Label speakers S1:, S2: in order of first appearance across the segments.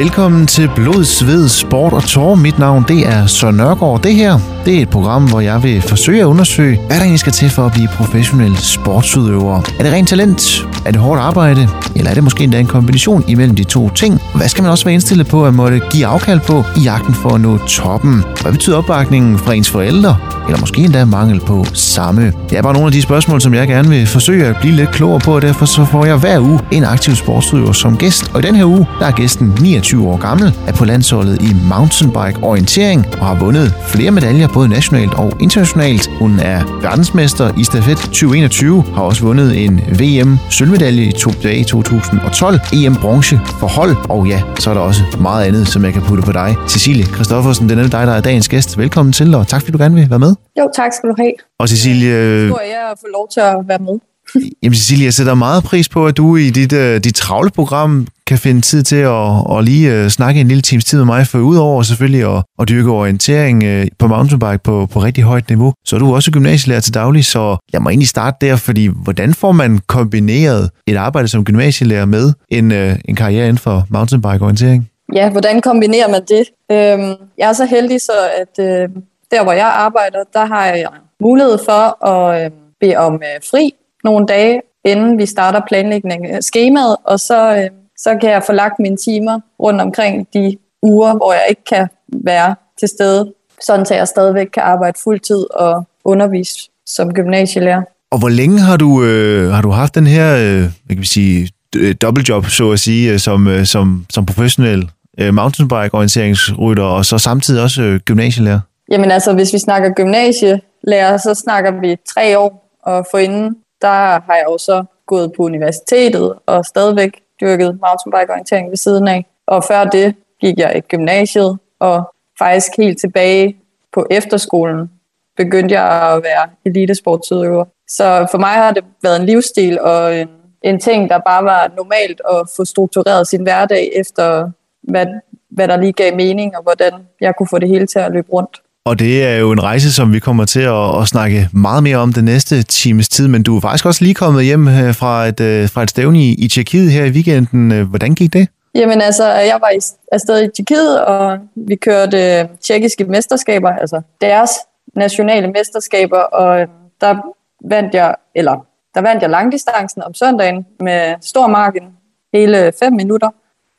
S1: Velkommen til Blod, Sved, Sport og Tår. Mit navn det er Søren Nørgaard. Det her det er et program, hvor jeg vil forsøge at undersøge, hvad der egentlig skal til for at blive professionel sportsudøver. Er det rent talent? Er det hårdt arbejde? Eller er det måske endda en kombination imellem de to ting? Hvad skal man også være indstillet på at måtte give afkald på i jagten for at nå toppen? Hvad betyder opbakningen fra ens forældre? Eller måske endda mangel på samme? Det er bare nogle af de spørgsmål, som jeg gerne vil forsøge at blive lidt klogere på, og derfor så får jeg hver uge en aktiv sportsudøver som gæst. Og i den her uge, der er gæsten 29 år gammel, er på landsholdet i mountainbike orientering og har vundet flere medaljer både nationalt og internationalt. Hun er verdensmester i stafet 2021, har også vundet en VM sølvmedalje i to dage i 2012, EM bronze for hold, og ja, så er der også meget andet, som jeg kan putte på dig. Cecilie Kristoffersen, det er dig, der er dagens gæst. Velkommen til, og tak fordi du gerne vil være med.
S2: Jo, tak skal du have.
S1: Og Cecilie...
S2: Tror jeg at få lov til at være med.
S1: Jamen Cecilie, jeg sætter meget pris på, at du i dit, uh, dit travle program kan finde tid til at, at lige øh, snakke en lille times tid med mig, for udover selvfølgelig at, at dyrke orientering øh, på mountainbike på, på rigtig højt niveau, så er du også gymnasielærer til daglig, så jeg må egentlig starte der, fordi hvordan får man kombineret et arbejde som gymnasielærer med en, øh, en karriere inden for mountainbike-orientering?
S2: Ja, hvordan kombinerer man det? Øhm, jeg er så heldig, så at øh, der, hvor jeg arbejder, der har jeg mulighed for at øh, bede om øh, fri nogle dage, inden vi starter planlægningen af skemaet, og så, øh, så kan jeg få lagt mine timer rundt omkring de uger, hvor jeg ikke kan være til stede, sådan at jeg stadigvæk kan arbejde fuldtid og undervise som gymnasielærer.
S1: Og hvor længe har du, øh, har du haft den her, øh, hvad kan vi sige, dobbeltjob, så at sige, som, øh, som, som professionel øh, mountainbike-orienteringsrytter, og så samtidig også øh, gymnasielærer?
S2: Jamen altså, hvis vi snakker gymnasielærer, så snakker vi tre år, og forinden, der har jeg også gået på universitetet og stadigvæk dyrket mountainbike-orientering ved siden af. Og før det gik jeg i gymnasiet, og faktisk helt tilbage på efterskolen begyndte jeg at være elitesportsudøver. Så for mig har det været en livsstil og en, en ting, der bare var normalt at få struktureret sin hverdag efter, hvad, hvad der lige gav mening, og hvordan jeg kunne få det hele til at løbe rundt.
S1: Og det er jo en rejse, som vi kommer til at, at snakke meget mere om den næste times tid, men du er faktisk også lige kommet hjem øh, fra et, øh, fra et stævne i, i Tjekkiet her i weekenden. Øh, hvordan gik det?
S2: Jamen altså, jeg var i, afsted i Tjekkiet, og vi kørte tjekkiske mesterskaber, altså deres nationale mesterskaber, og der vandt jeg, eller der vandt jeg langdistancen om søndagen med stor marken, hele 5 minutter,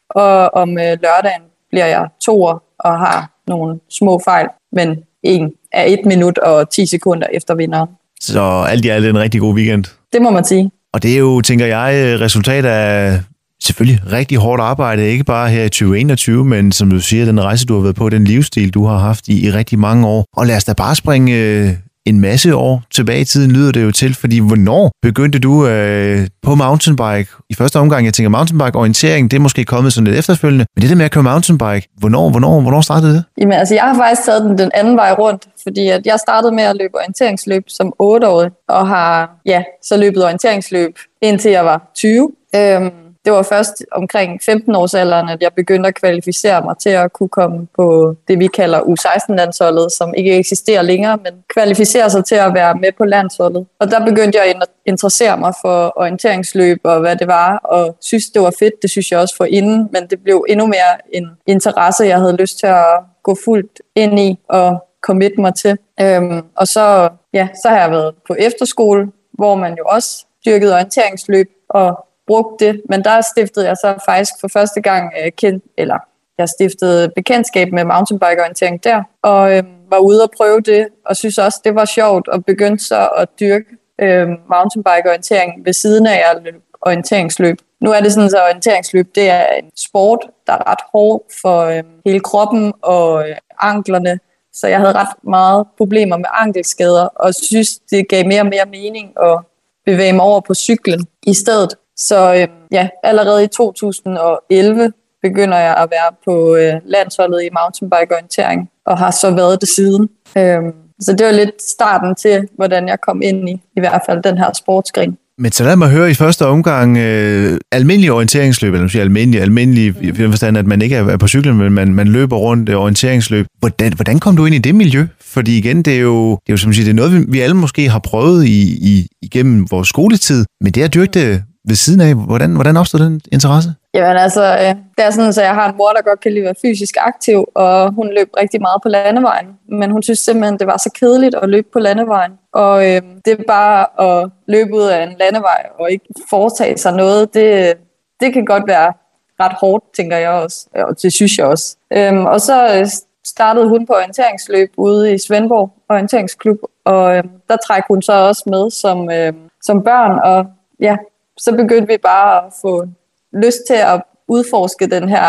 S2: og om lørdagen bliver jeg toer og har nogle små fejl, men en er et minut og 10 sekunder efter vinderen.
S1: Så alt i alt en rigtig god weekend.
S2: Det må man sige.
S1: Og det er jo, tænker jeg, resultat af selvfølgelig rigtig hårdt arbejde, ikke bare her i 2021, men som du siger, den rejse, du har været på, den livsstil, du har haft i, i rigtig mange år. Og lad os da bare springe øh, en masse år tilbage i tiden, lyder det jo til, fordi hvornår begyndte du øh, på mountainbike? I første omgang, jeg tænker mountainbike-orientering, det er måske kommet sådan lidt efterfølgende, men det der med at køre mountainbike, hvornår, hvornår, hvornår startede det?
S2: Jamen altså, jeg har faktisk taget den den anden vej rundt, fordi at jeg startede med at løbe orienteringsløb som 8-årig, og har ja, så løbet orienteringsløb indtil jeg var 20. Øhm, det var først omkring 15 års alderen, at jeg begyndte at kvalificere mig til at kunne komme på det, vi kalder U16-landsholdet, som ikke eksisterer længere, men kvalificere sig til at være med på landsholdet. Og der begyndte jeg at interessere mig for orienteringsløb og hvad det var, og synes, det var fedt. Det synes jeg også for inden, men det blev endnu mere en interesse, jeg havde lyst til at gå fuldt ind i og commit mig til. Øhm, og så, ja, så har jeg været på efterskole, hvor man jo også dyrkede orienteringsløb, og brugt det, men der stiftede jeg så faktisk for første gang øh, kendt, eller jeg stiftede bekendtskab med mountainbike-orientering der, og øh, var ude og prøve det, og synes også, det var sjovt, og begyndte så at dyrke øh, mountainbike-orientering ved siden af at løbe orienteringsløb. Nu er det sådan, at orienteringsløb det er en sport, der er ret hård for øh, hele kroppen og øh, anklerne, så jeg havde ret meget problemer med ankelskader, og synes, det gav mere og mere mening at bevæge mig over på cyklen i stedet. Så øh, ja, allerede i 2011 begynder jeg at være på øh, landsholdet i mountainbike-orientering, og har så været det siden. Øh, så det var lidt starten til, hvordan jeg kom ind i i hvert fald den her sportsgren.
S1: Men så lad mig høre i første omgang øh, almindelige orienteringsløb, eller sige almindelig, almindelig i den forstand, at man ikke er på cyklen, men man, man løber rundt øh, orienteringsløb. Hvordan, hvordan kom du ind i det miljø? Fordi igen, det er jo, det er jo som siger, det er noget, vi, vi alle måske har prøvet i, i, igennem vores skoletid, men det at dyrke det ved siden af. Hvordan, hvordan opstod den interesse?
S2: Jamen altså, øh, det er sådan, så jeg har en mor, der godt kan lide at være fysisk aktiv, og hun løb rigtig meget på landevejen. Men hun synes simpelthen, det var så kedeligt at løbe på landevejen. Og øh, det er bare at løbe ud af en landevej og ikke foretage sig noget, det, det kan godt være ret hårdt, tænker jeg også. Øh, og det synes jeg også. Øhm, og så øh, startede hun på orienteringsløb ude i Svendborg Orienteringsklub, og øh, der trækker hun så også med som, øh, som børn, og ja, så begyndte vi bare at få lyst til at udforske den her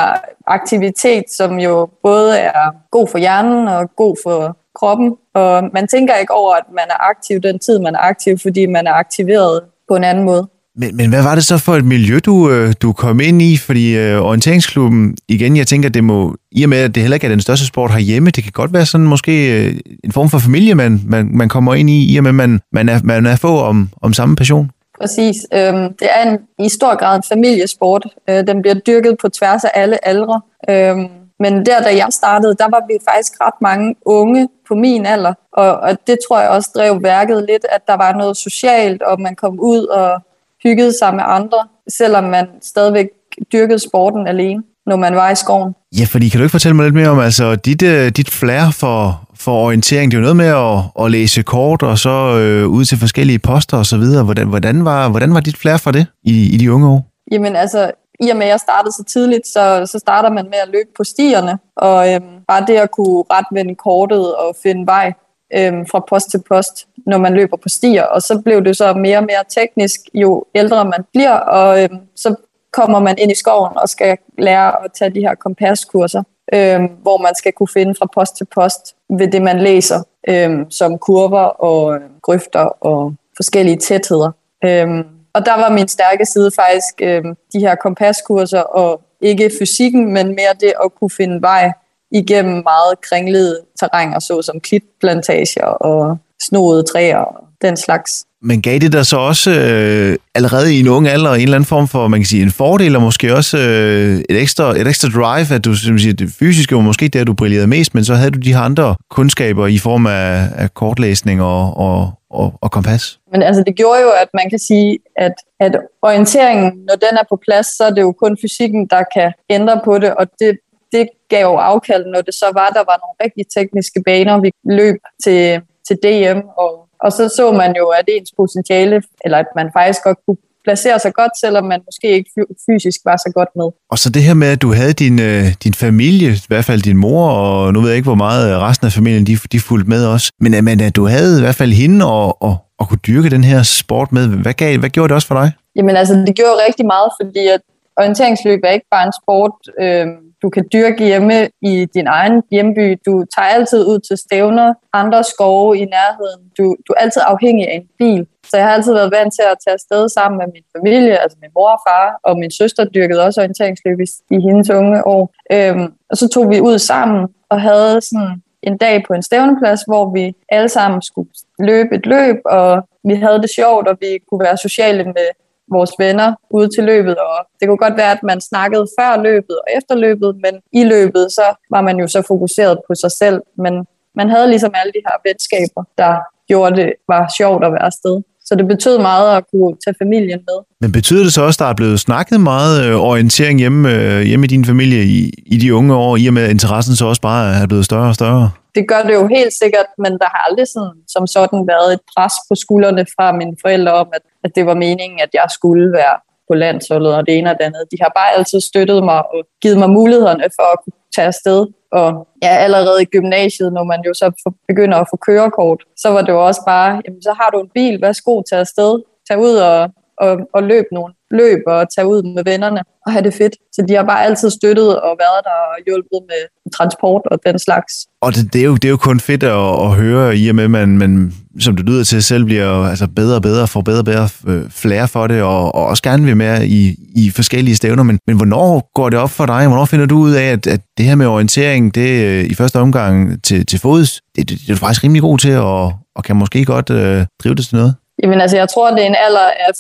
S2: aktivitet, som jo både er god for hjernen og god for kroppen. Og man tænker ikke over, at man er aktiv den tid, man er aktiv, fordi man er aktiveret på en anden måde.
S1: Men, men hvad var det så for et miljø, du, øh, du kom ind i? Fordi øh, orienteringsklubben, igen, jeg tænker, det må, i og med, at det heller ikke er den største sport herhjemme, det kan godt være sådan måske øh, en form for familie, man, man, man kommer ind i, i og med, at man, man, er, man er få om, om samme passion.
S2: Præcis. Øhm, det er en, i stor grad en familiesport. Øh, den bliver dyrket på tværs af alle aldre. Øhm, men der, da jeg startede, der var vi faktisk ret mange unge på min alder. Og, og det tror jeg også drev værket lidt, at der var noget socialt, og man kom ud og hyggede sig med andre, selvom man stadigvæk dyrkede sporten alene, når man var i skoven.
S1: Ja, fordi kan du ikke fortælle mig lidt mere om altså, dit, øh, dit flair for, for orientering? Det er jo noget med at, at læse kort og så øh, ud til forskellige poster og så videre. Hvordan, hvordan, var, hvordan var dit flere for det i, i de unge år?
S2: Jamen altså, i og med at jeg startede så tidligt, så, så starter man med at løbe på stierne, og øhm, bare det at kunne retvende kortet og finde vej, øhm, fra post til post, når man løber på stier. Og så blev det så mere og mere teknisk, jo ældre man bliver, og øhm, så kommer man ind i skoven og skal lære at tage de her kompaskurser, øhm, hvor man skal kunne finde fra post til post ved det, man læser, øh, som kurver og øh, grøfter og forskellige tætheder. Øh, og der var min stærke side faktisk øh, de her kompaskurser, og ikke fysikken, men mere det at kunne finde vej igennem meget kringlede terrænger, såsom klitplantager og snoede træer og den slags.
S1: Men gav det der så også øh, allerede i en ung alder en eller anden form for, man kan sige, en fordel, og måske også øh, et, ekstra, et ekstra drive, at du som siger, det fysiske var måske der, du brillerede mest, men så havde du de her andre kundskaber i form af, af kortlæsning og, og, og, og kompas?
S2: Men altså, det gjorde jo, at man kan sige, at, at orienteringen, når den er på plads, så er det jo kun fysikken, der kan ændre på det, og det det gav afkald, når det så var, der var nogle rigtig tekniske baner, vi løb til, til DM, og, og så så man jo, at ens potentiale, eller at man faktisk godt kunne placere sig godt, selvom man måske ikke fysisk var så godt med.
S1: Og så det her med, at du havde din, øh, din familie, i hvert fald din mor, og nu ved jeg ikke, hvor meget resten af familien de, de fulgte med også, men, men at du havde i hvert fald hende og, og, og kunne dyrke den her sport med, hvad, gav, hvad gjorde det også for dig?
S2: Jamen altså, det gjorde rigtig meget, fordi at orienteringsløb er ikke bare en sport, øh, du kan dyrke hjemme i din egen hjemby. Du tager altid ud til stævner, andre skove i nærheden. Du, du er altid afhængig af en bil. Så jeg har altid været vant til at tage afsted sammen med min familie, altså min mor og far, og min søster dyrkede også orienteringsløb i, i hendes unge år. Øhm, og så tog vi ud sammen og havde sådan en dag på en stævneplads, hvor vi alle sammen skulle løbe et løb, og vi havde det sjovt, og vi kunne være sociale med vores venner ude til løbet, og det kunne godt være, at man snakkede før løbet og efter løbet, men i løbet, så var man jo så fokuseret på sig selv, men man havde ligesom alle de her venskaber, der gjorde det var sjovt at være afsted. Så det betød meget at kunne tage familien med.
S1: Men betyder det så også, at der er blevet snakket meget øh, orientering hjemme, øh, hjemme i din familie i, i de unge år, i og med at interessen så også bare er blevet større og større?
S2: Det gør det jo helt sikkert, men der har aldrig sådan, som sådan været et pres på skuldrene fra mine forældre om, at, at det var meningen, at jeg skulle være på landsholdet og det ene og det andet. De har bare altid støttet mig og givet mig mulighederne for at kunne tage afsted. Og ja, allerede i gymnasiet, når man jo så begynder at få kørekort, så var det jo også bare, jamen så har du en bil, værsgo, tag afsted, tag ud og, og, og løb nogle løb og tage ud med vennerne og have det fedt. Så de har bare altid støttet og været der og hjulpet med transport og den slags.
S1: Og det, det, er, jo, det er jo kun fedt at, at høre, i og med, at man, man, som det lyder til, selv bliver altså bedre og bedre, får bedre og bedre øh, flere for det, og, og også gerne vil med i, i forskellige stævner. Men, men hvornår går det op for dig? Hvornår finder du ud af, at, at det her med orientering, det øh, i første omgang til, til fods, det, det, det er du faktisk rimelig god til, og, og kan måske godt øh, drive det til noget?
S2: Jamen altså, jeg tror, det er en alder af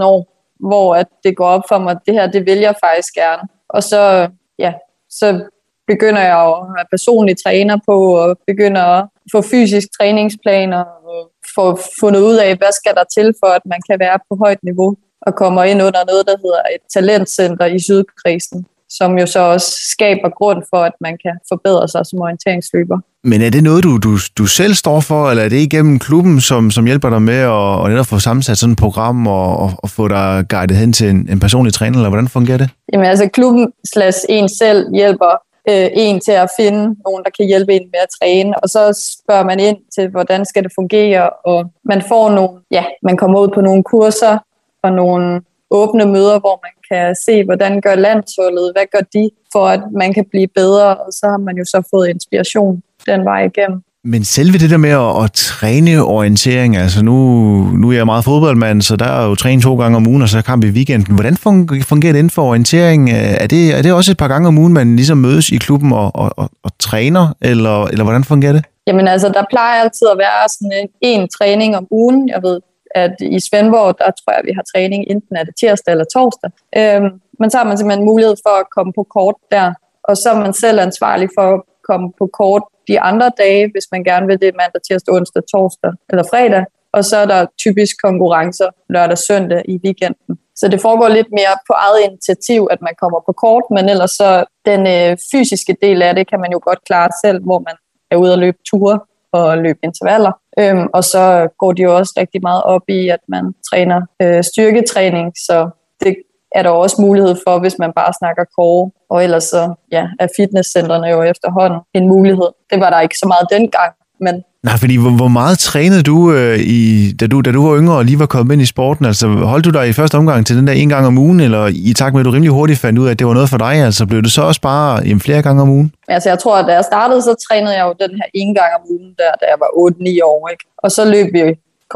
S2: 15-16 år, hvor at det går op for mig, at det her, det vil jeg faktisk gerne. Og så, ja, så begynder jeg at have personlige træner på, og begynder at få fysisk træningsplaner, og få fundet ud af, hvad skal der til for, at man kan være på højt niveau. og kommer ind under noget, der hedder et talentcenter i Sydkredsen, som jo så også skaber grund for, at man kan forbedre sig som orienteringsløber.
S1: Men er det noget, du, du, du selv står for, eller er det igennem klubben, som, som hjælper dig med at, at netop få sammensat sådan et program og, og, og få dig guidet hen til en, en personlig træner, eller hvordan fungerer det?
S2: Jamen altså, klubben slash en selv hjælper øh, en til at finde nogen, der kan hjælpe en med at træne, og så spørger man ind til, hvordan skal det fungere, og man får nogle, ja, man kommer ud på nogle kurser og nogle åbne møder, hvor man kan se, hvordan gør landsholdet, hvad gør de, for at man kan blive bedre, og så har man jo så fået inspiration den vej igennem.
S1: Men selve det der med at, at træne orientering, altså nu, nu er jeg meget fodboldmand, så der er jo træning to gange om ugen, og så kamp i weekenden. Hvordan fungerer det inden for orientering? Er det, er det også et par gange om ugen, man ligesom mødes i klubben og, og, og, og træner, eller, eller hvordan fungerer det?
S2: Jamen altså, der plejer altid at være sådan en, en træning om ugen. Jeg ved, at i Svendborg, der tror jeg, vi har træning enten er det tirsdag eller torsdag. Øhm, men så har man simpelthen mulighed for at komme på kort der, og så er man selv ansvarlig for at komme på kort de andre dage, hvis man gerne vil det mandag, tirsdag, onsdag, torsdag eller fredag. Og så er der typisk konkurrencer lørdag, søndag i weekenden. Så det foregår lidt mere på eget initiativ, at man kommer på kort, men ellers så den øh, fysiske del af det kan man jo godt klare selv, hvor man er ude og løbe ture og løbe intervaller. Øhm, og så går de jo også rigtig meget op i, at man træner øh, styrketræning, så det er der også mulighed for, hvis man bare snakker core, Og ellers så ja, er fitnesscentrene jo efterhånden en mulighed. Det var der ikke så meget dengang, men
S1: Nej, fordi hvor, hvor meget trænede du, øh, i, da du, da du var yngre og lige var kommet ind i sporten? Altså, holdt du dig i første omgang til den der en gang om ugen, eller i takt med, at du rimelig hurtigt fandt ud af, at det var noget for dig? Altså, blev det så også bare en flere gange om ugen?
S2: Altså, jeg tror, at da jeg startede, så trænede jeg jo den her en gang om ugen, der, da jeg var 8-9 år. Ikke? Og så løb vi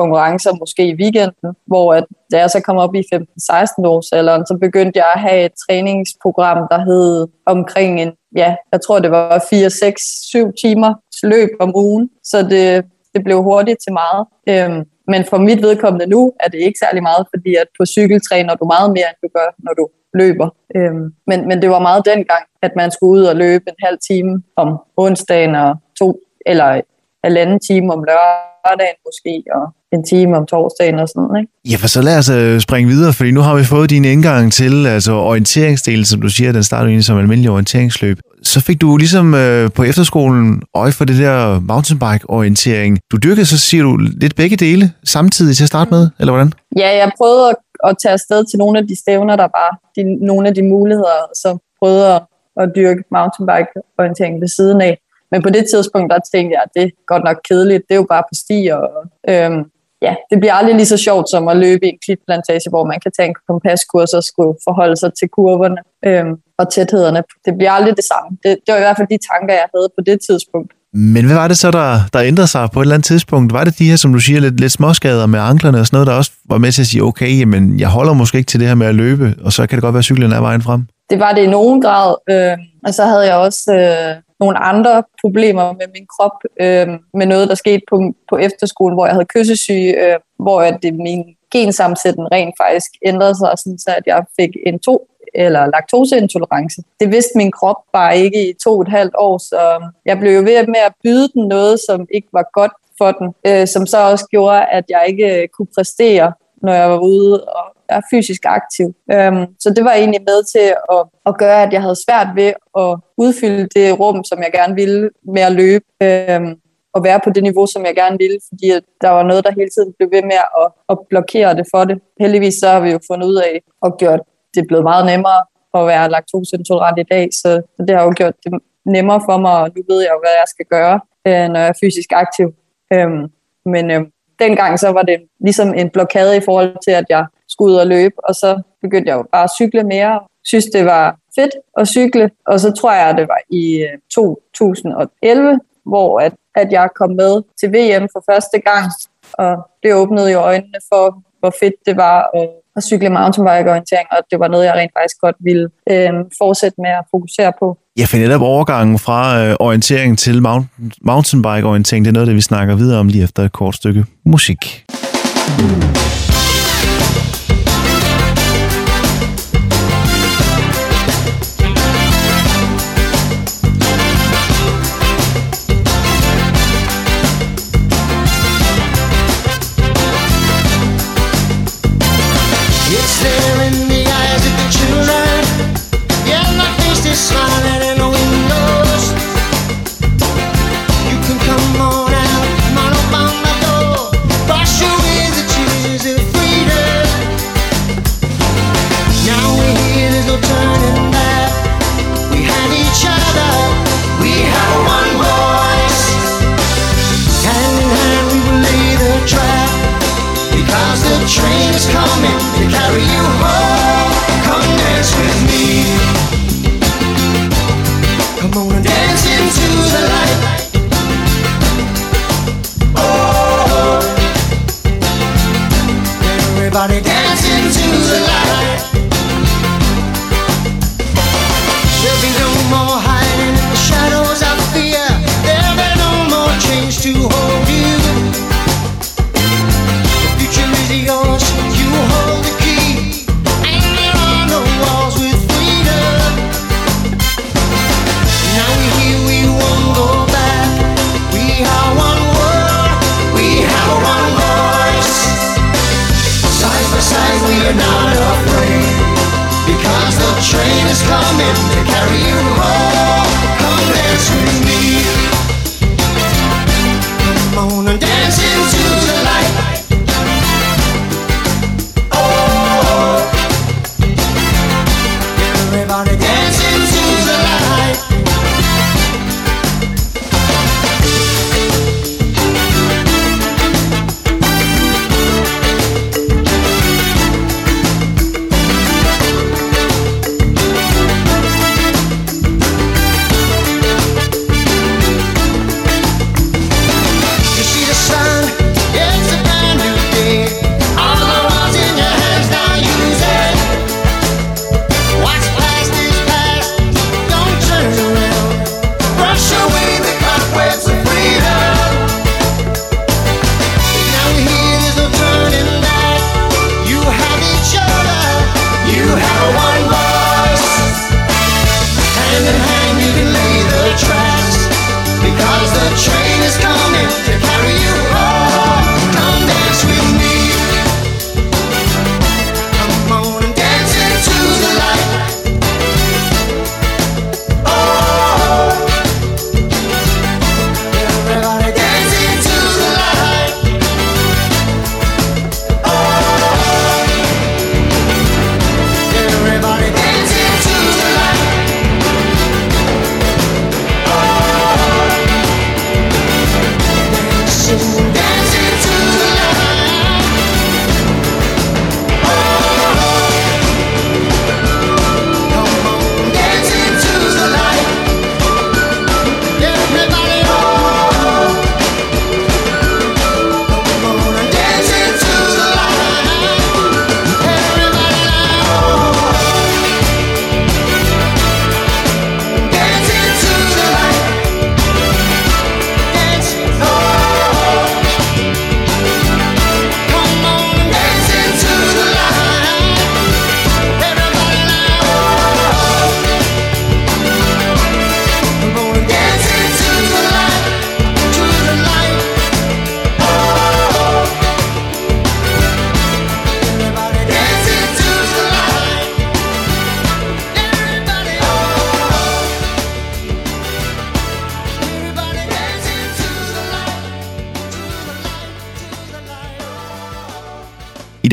S2: konkurrencer måske i weekenden, hvor at, da jeg så kom op i 15-16 års alderen, så begyndte jeg at have et træningsprogram, der hed omkring en, ja, jeg tror det var 4, 6, 7 timer løb om ugen, så det, det blev hurtigt til meget. Øhm, men for mit vedkommende nu er det ikke særlig meget, fordi at på cykel træner du meget mere, end du gør, når du løber. Øhm, men, men det var meget dengang, at man skulle ud og løbe en halv time om onsdagen og to eller halvanden time om lørdag lørdagen måske, og en time om torsdagen og sådan, ikke?
S1: Ja, for så lad os uh, springe videre, fordi nu har vi fået din indgang til altså orienteringsdelen, som du siger, den startede egentlig som almindelig orienteringsløb. Så fik du ligesom uh, på efterskolen øje for det der mountainbike-orientering. Du dyrkede, så siger du, lidt begge dele samtidig til at starte med, eller hvordan?
S2: Ja, jeg prøvede at, at tage afsted til nogle af de stævner, der var, de, nogle af de muligheder, så prøvede at, at dyrke mountainbike-orientering ved siden af. Men på det tidspunkt, der tænkte jeg, at det er godt nok kedeligt. Det er jo bare på stier. Og, øhm, ja, det bliver aldrig lige så sjovt som at løbe i en klitplantage, hvor man kan tage en kompaskurs og skulle forholde sig til kurverne øhm, og tæthederne. Det bliver aldrig det samme. Det, det var i hvert fald de tanker, jeg havde på det tidspunkt.
S1: Men hvad var det så, der, der ændrede sig på et eller andet tidspunkt? Var det de her, som du siger, lidt, lidt småskader med anklerne og sådan noget, der også var med til at sige, okay, men jeg holder måske ikke til det her med at løbe, og så kan det godt være, at cyklen er vejen frem?
S2: Det var det i nogen grad, øh, og så havde jeg også øh, nogle andre problemer med min krop, øh, med noget, der skete på, på efterskolen, hvor jeg havde kyssesyge, øh, hvor at det, min gensammensætning rent faktisk ændrede sig, sådan så at jeg fik en to eller laktoseintolerance. Det vidste min krop bare ikke i to og et halvt år, så jeg blev jo ved med at byde den noget, som ikke var godt for den, øh, som så også gjorde, at jeg ikke kunne præstere, når jeg var ude og er fysisk aktiv. Øhm, så det var egentlig med til at, at gøre, at jeg havde svært ved at udfylde det rum, som jeg gerne ville med at løbe. Øhm, og være på det niveau, som jeg gerne ville, fordi der var noget, der hele tiden blev ved med at, at blokere det for det. Heldigvis så har vi jo fundet ud af og gjort det blevet meget nemmere at være laktoseintolerant i dag, så det har jo gjort det nemmere for mig, og nu ved jeg jo, hvad jeg skal gøre, øh, når jeg er fysisk aktiv. Øhm, men øh, dengang så var det ligesom en blokade i forhold til, at jeg skulle ud og løbe, og så begyndte jeg jo bare at cykle mere. Synes, det var fedt at cykle, og så tror jeg, at det var i øh, 2011, hvor at, at jeg kom med til VM for første gang, og det åbnede jo øjnene for, hvor fedt det var at, at cykle mountainbike-orientering, og det var noget, jeg rent faktisk godt ville øh, fortsætte med at fokusere på.
S1: Jeg for netop overgangen fra øh, orientering til mountain, mountainbike-orientering, det er noget, det vi snakker videre om lige efter et kort stykke musik.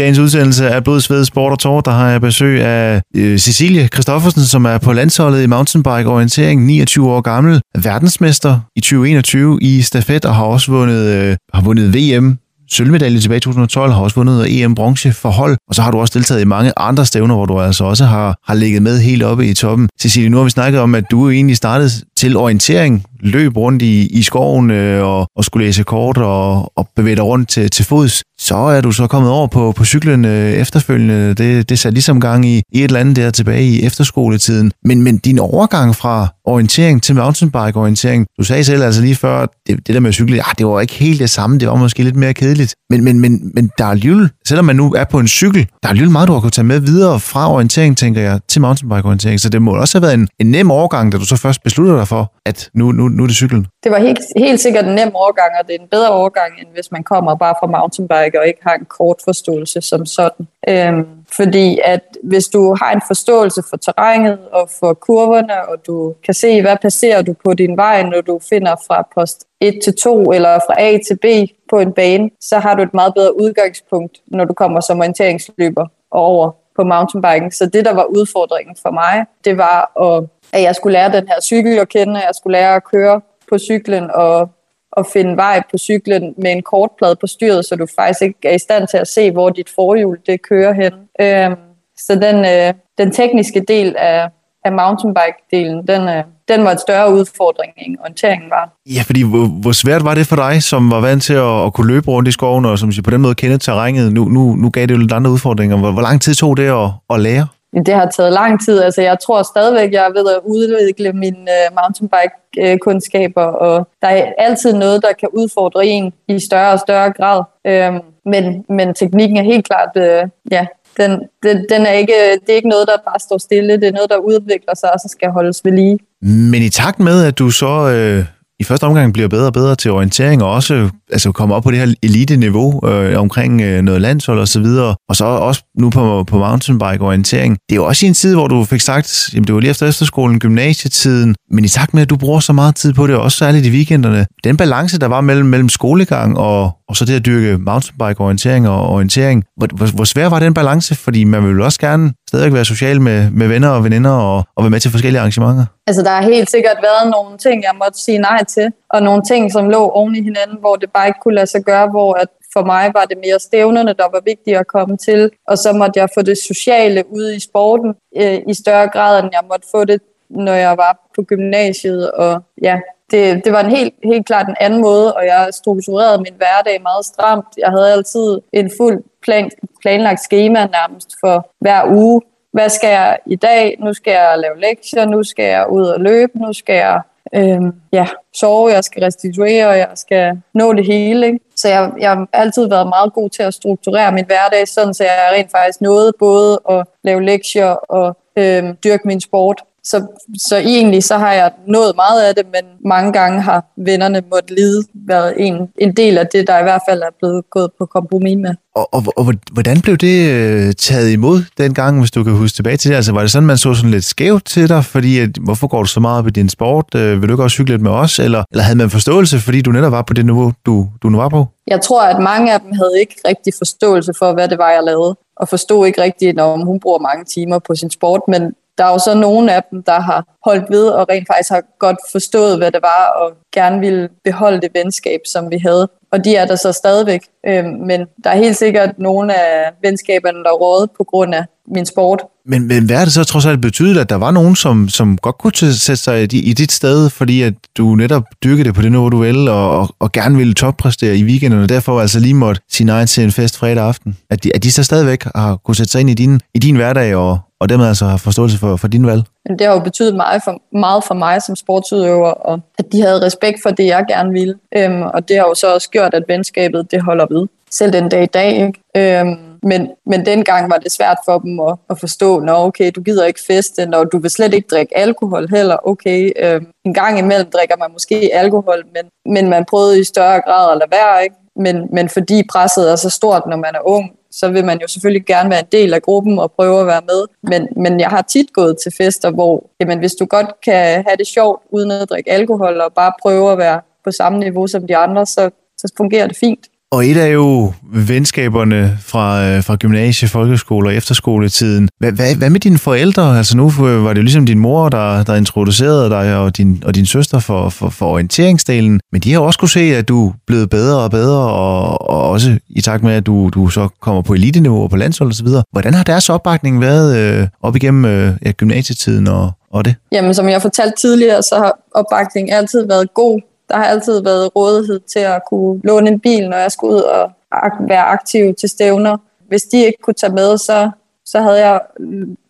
S1: Dagens udsendelse af Blod, Sved, Sport og Tår, der har jeg besøg af øh, Cecilie Christoffersen, som er på landsholdet i mountainbike orientering, 29 år gammel, verdensmester i 2021 i stafet og har også vundet, øh, har vundet VM sølvmedalje tilbage i 2012, har også vundet EM bronze for hold, og så har du også deltaget i mange andre stævner, hvor du altså også har, har ligget med helt oppe i toppen. Cecilie, nu har vi snakket om, at du egentlig startede til orientering, løb rundt i, i skoven øh, og, og skulle læse kort og, og bevæge dig rundt til, til fods. Så er du så kommet over på, på cyklen øh, efterfølgende. Det, det satte ligesom gang i, i et eller andet der tilbage i efterskoletiden. Men, men din overgang fra orientering til mountainbike-orientering, du sagde selv altså lige før, det, det der med at cykle, ja, det var ikke helt det samme, det var måske lidt mere kedeligt. Men, men, men, men der er alligevel, selvom man nu er på en cykel, der er alligevel meget, du har kunnet tage med videre fra orientering, tænker jeg, til mountainbike-orientering. Så det må også have været en, en nem overgang, da du så først besluttede dig for, at nu, nu, nu er det cyklen.
S2: Det var helt, helt sikkert en nem overgang, og det er en bedre overgang, end hvis man kommer bare fra mountainbike og ikke har en kort forståelse som sådan. Øhm, fordi at hvis du har en forståelse for terrænet og for kurverne, og du kan se, hvad passerer du på din vej, når du finder fra post 1 til 2 eller fra A til B på en bane, så har du et meget bedre udgangspunkt, når du kommer som orienteringsløber over på mountainbiken. Så det, der var udfordringen for mig, det var, at, at jeg skulle lære den her cykel at kende, jeg skulle lære at køre på cyklen og, og finde vej på cyklen med en kortplade på styret, så du faktisk ikke er i stand til at se, hvor dit forhjul det kører hen. Øhm, så den, øh, den tekniske del af, af mountainbike-delen, den, øh, den var en større udfordring, end orienteringen var.
S1: Ja, fordi hvor, hvor svært var det for dig, som var vant til at, at kunne løbe rundt i skoven, og som på den måde kende terrænet? Nu, nu, nu gav det jo lidt andre udfordringer. Hvor, hvor lang tid tog det at, at lære?
S2: Det har taget lang tid. Altså, jeg tror stadigvæk, jeg er ved at udvikle mine øh, mountainbike-kundskaber, og der er altid noget, der kan udfordre en i større og større grad. Øhm, men, men teknikken er helt klart, øh, ja, den, den, den er ikke, det er ikke noget, der bare står stille. Det er noget, der udvikler sig, og så skal holdes ved lige.
S1: Men i takt med, at du så øh, i første omgang bliver bedre og bedre til orientering, og også altså, kommer op på det her elite-niveau øh, omkring øh, noget landshold og så videre, og så også nu på, på mountainbike-orientering. Det er jo også i en tid, hvor du fik sagt, jamen det var lige efter efterskolen, gymnasietiden, men i takt med, at du bruger så meget tid på det, også særligt i weekenderne, den balance, der var mellem, mellem skolegang og, og så det at dyrke mountainbike-orientering og orientering, hvor, hvor, hvor svær var den balance? Fordi man vil også gerne stadig være social med, med venner og veninder og, og være med til forskellige arrangementer.
S2: Altså, der har helt sikkert været nogle ting, jeg måtte sige nej til, og nogle ting, som lå oven i hinanden, hvor det bare ikke kunne lade sig gøre, hvor at for mig var det mere stævnerne, der var vigtige at komme til, og så måtte jeg få det sociale ud i sporten øh, i større grad, end jeg måtte få det, når jeg var på gymnasiet, og ja, det, det var en helt, helt klart en anden måde, og jeg strukturerede min hverdag meget stramt. Jeg havde altid en fuld plan, planlagt schema nærmest for hver uge. Hvad skal jeg i dag? Nu skal jeg lave lektier, nu skal jeg ud og løbe, nu skal jeg øh, ja, sove, jeg skal restituere, jeg skal nå det hele. Ikke? Så jeg, jeg har altid været meget god til at strukturere min hverdag, sådan så jeg rent faktisk nåede både at lave lektier og øh, dyrke min sport. Så, så egentlig så har jeg nået meget af det, men mange gange har vennerne måtte lide været en, en del af det, der i hvert fald er blevet gået på kompromis med.
S1: Og, og, og hvordan blev det øh, taget imod dengang, hvis du kan huske tilbage til det? Altså var det sådan, man så sådan lidt skævt til dig, fordi at, hvorfor går du så meget op i din sport? Øh, vil du ikke også cykle lidt med os? Eller, eller havde man forståelse, fordi du netop var på det niveau, du, du nu var på?
S2: Jeg tror, at mange af dem havde ikke rigtig forståelse for, hvad det var, jeg lavede. Og forstod ikke rigtigt, når hun bruger mange timer på sin sport. Men der er jo så nogle af dem, der har holdt ved og rent faktisk har godt forstået, hvad det var, og gerne ville beholde det venskab, som vi havde. Og de er der så stadigvæk. Øhm, men der er helt sikkert nogle af venskaberne, der råd på grund af min sport.
S1: Men, men hvad er det så trods alt betydet, at der var nogen, som, som godt kunne sætte sig i, i dit sted, fordi at du netop dyrkede det på det niveau, du vil, og, og, og gerne ville toppræstere i weekenden, og derfor altså lige måtte sige nej til en fest fredag aften? At de, at de så stadigvæk har kunne sætte sig ind i din, i din hverdag, og, og dermed altså har forståelse for, for din valg?
S2: Men det har jo betydet meget for, meget for mig som sportsudøver, og at de havde respekt for det, jeg gerne ville. Øhm, og det har jo så også gjort, at venskabet det holder ved. Selv den dag i dag. Ikke? Øhm, men, men dengang var det svært for dem at, at forstå, nå okay, du gider ikke feste, når du vil slet ikke drikke alkohol heller. Okay, øhm, en gang imellem drikker man måske alkohol, men, men man prøvede i større grad at lade være. Ikke? Men, men fordi presset er så stort, når man er ung, så vil man jo selvfølgelig gerne være en del af gruppen og prøve at være med. Men, men jeg har tit gået til fester, hvor jamen, hvis du godt kan have det sjovt uden at drikke alkohol og bare prøve at være på samme niveau som de andre, så, så fungerer det fint.
S1: Og et er jo venskaberne fra, øh, fra gymnasie, folkeskole og efterskoletiden. Hvad, hvad, hvad med dine forældre? Altså nu var det jo ligesom din mor, der, der introducerede dig, og din, og din søster for, for, for orienteringsdelen. Men de har også kunne se, at du er blevet bedre og bedre, og, og også i takt med, at du, du så kommer på eliteniveau og på landshold osv. Hvordan har deres opbakning været øh, op igennem øh, ja, gymnasietiden og, og det?
S2: Jamen, som jeg fortalte tidligere, så har opbakningen altid været god. Der har altid været rådighed til at kunne låne en bil, når jeg skulle ud og være aktiv til stævner. Hvis de ikke kunne tage med, så, så havde jeg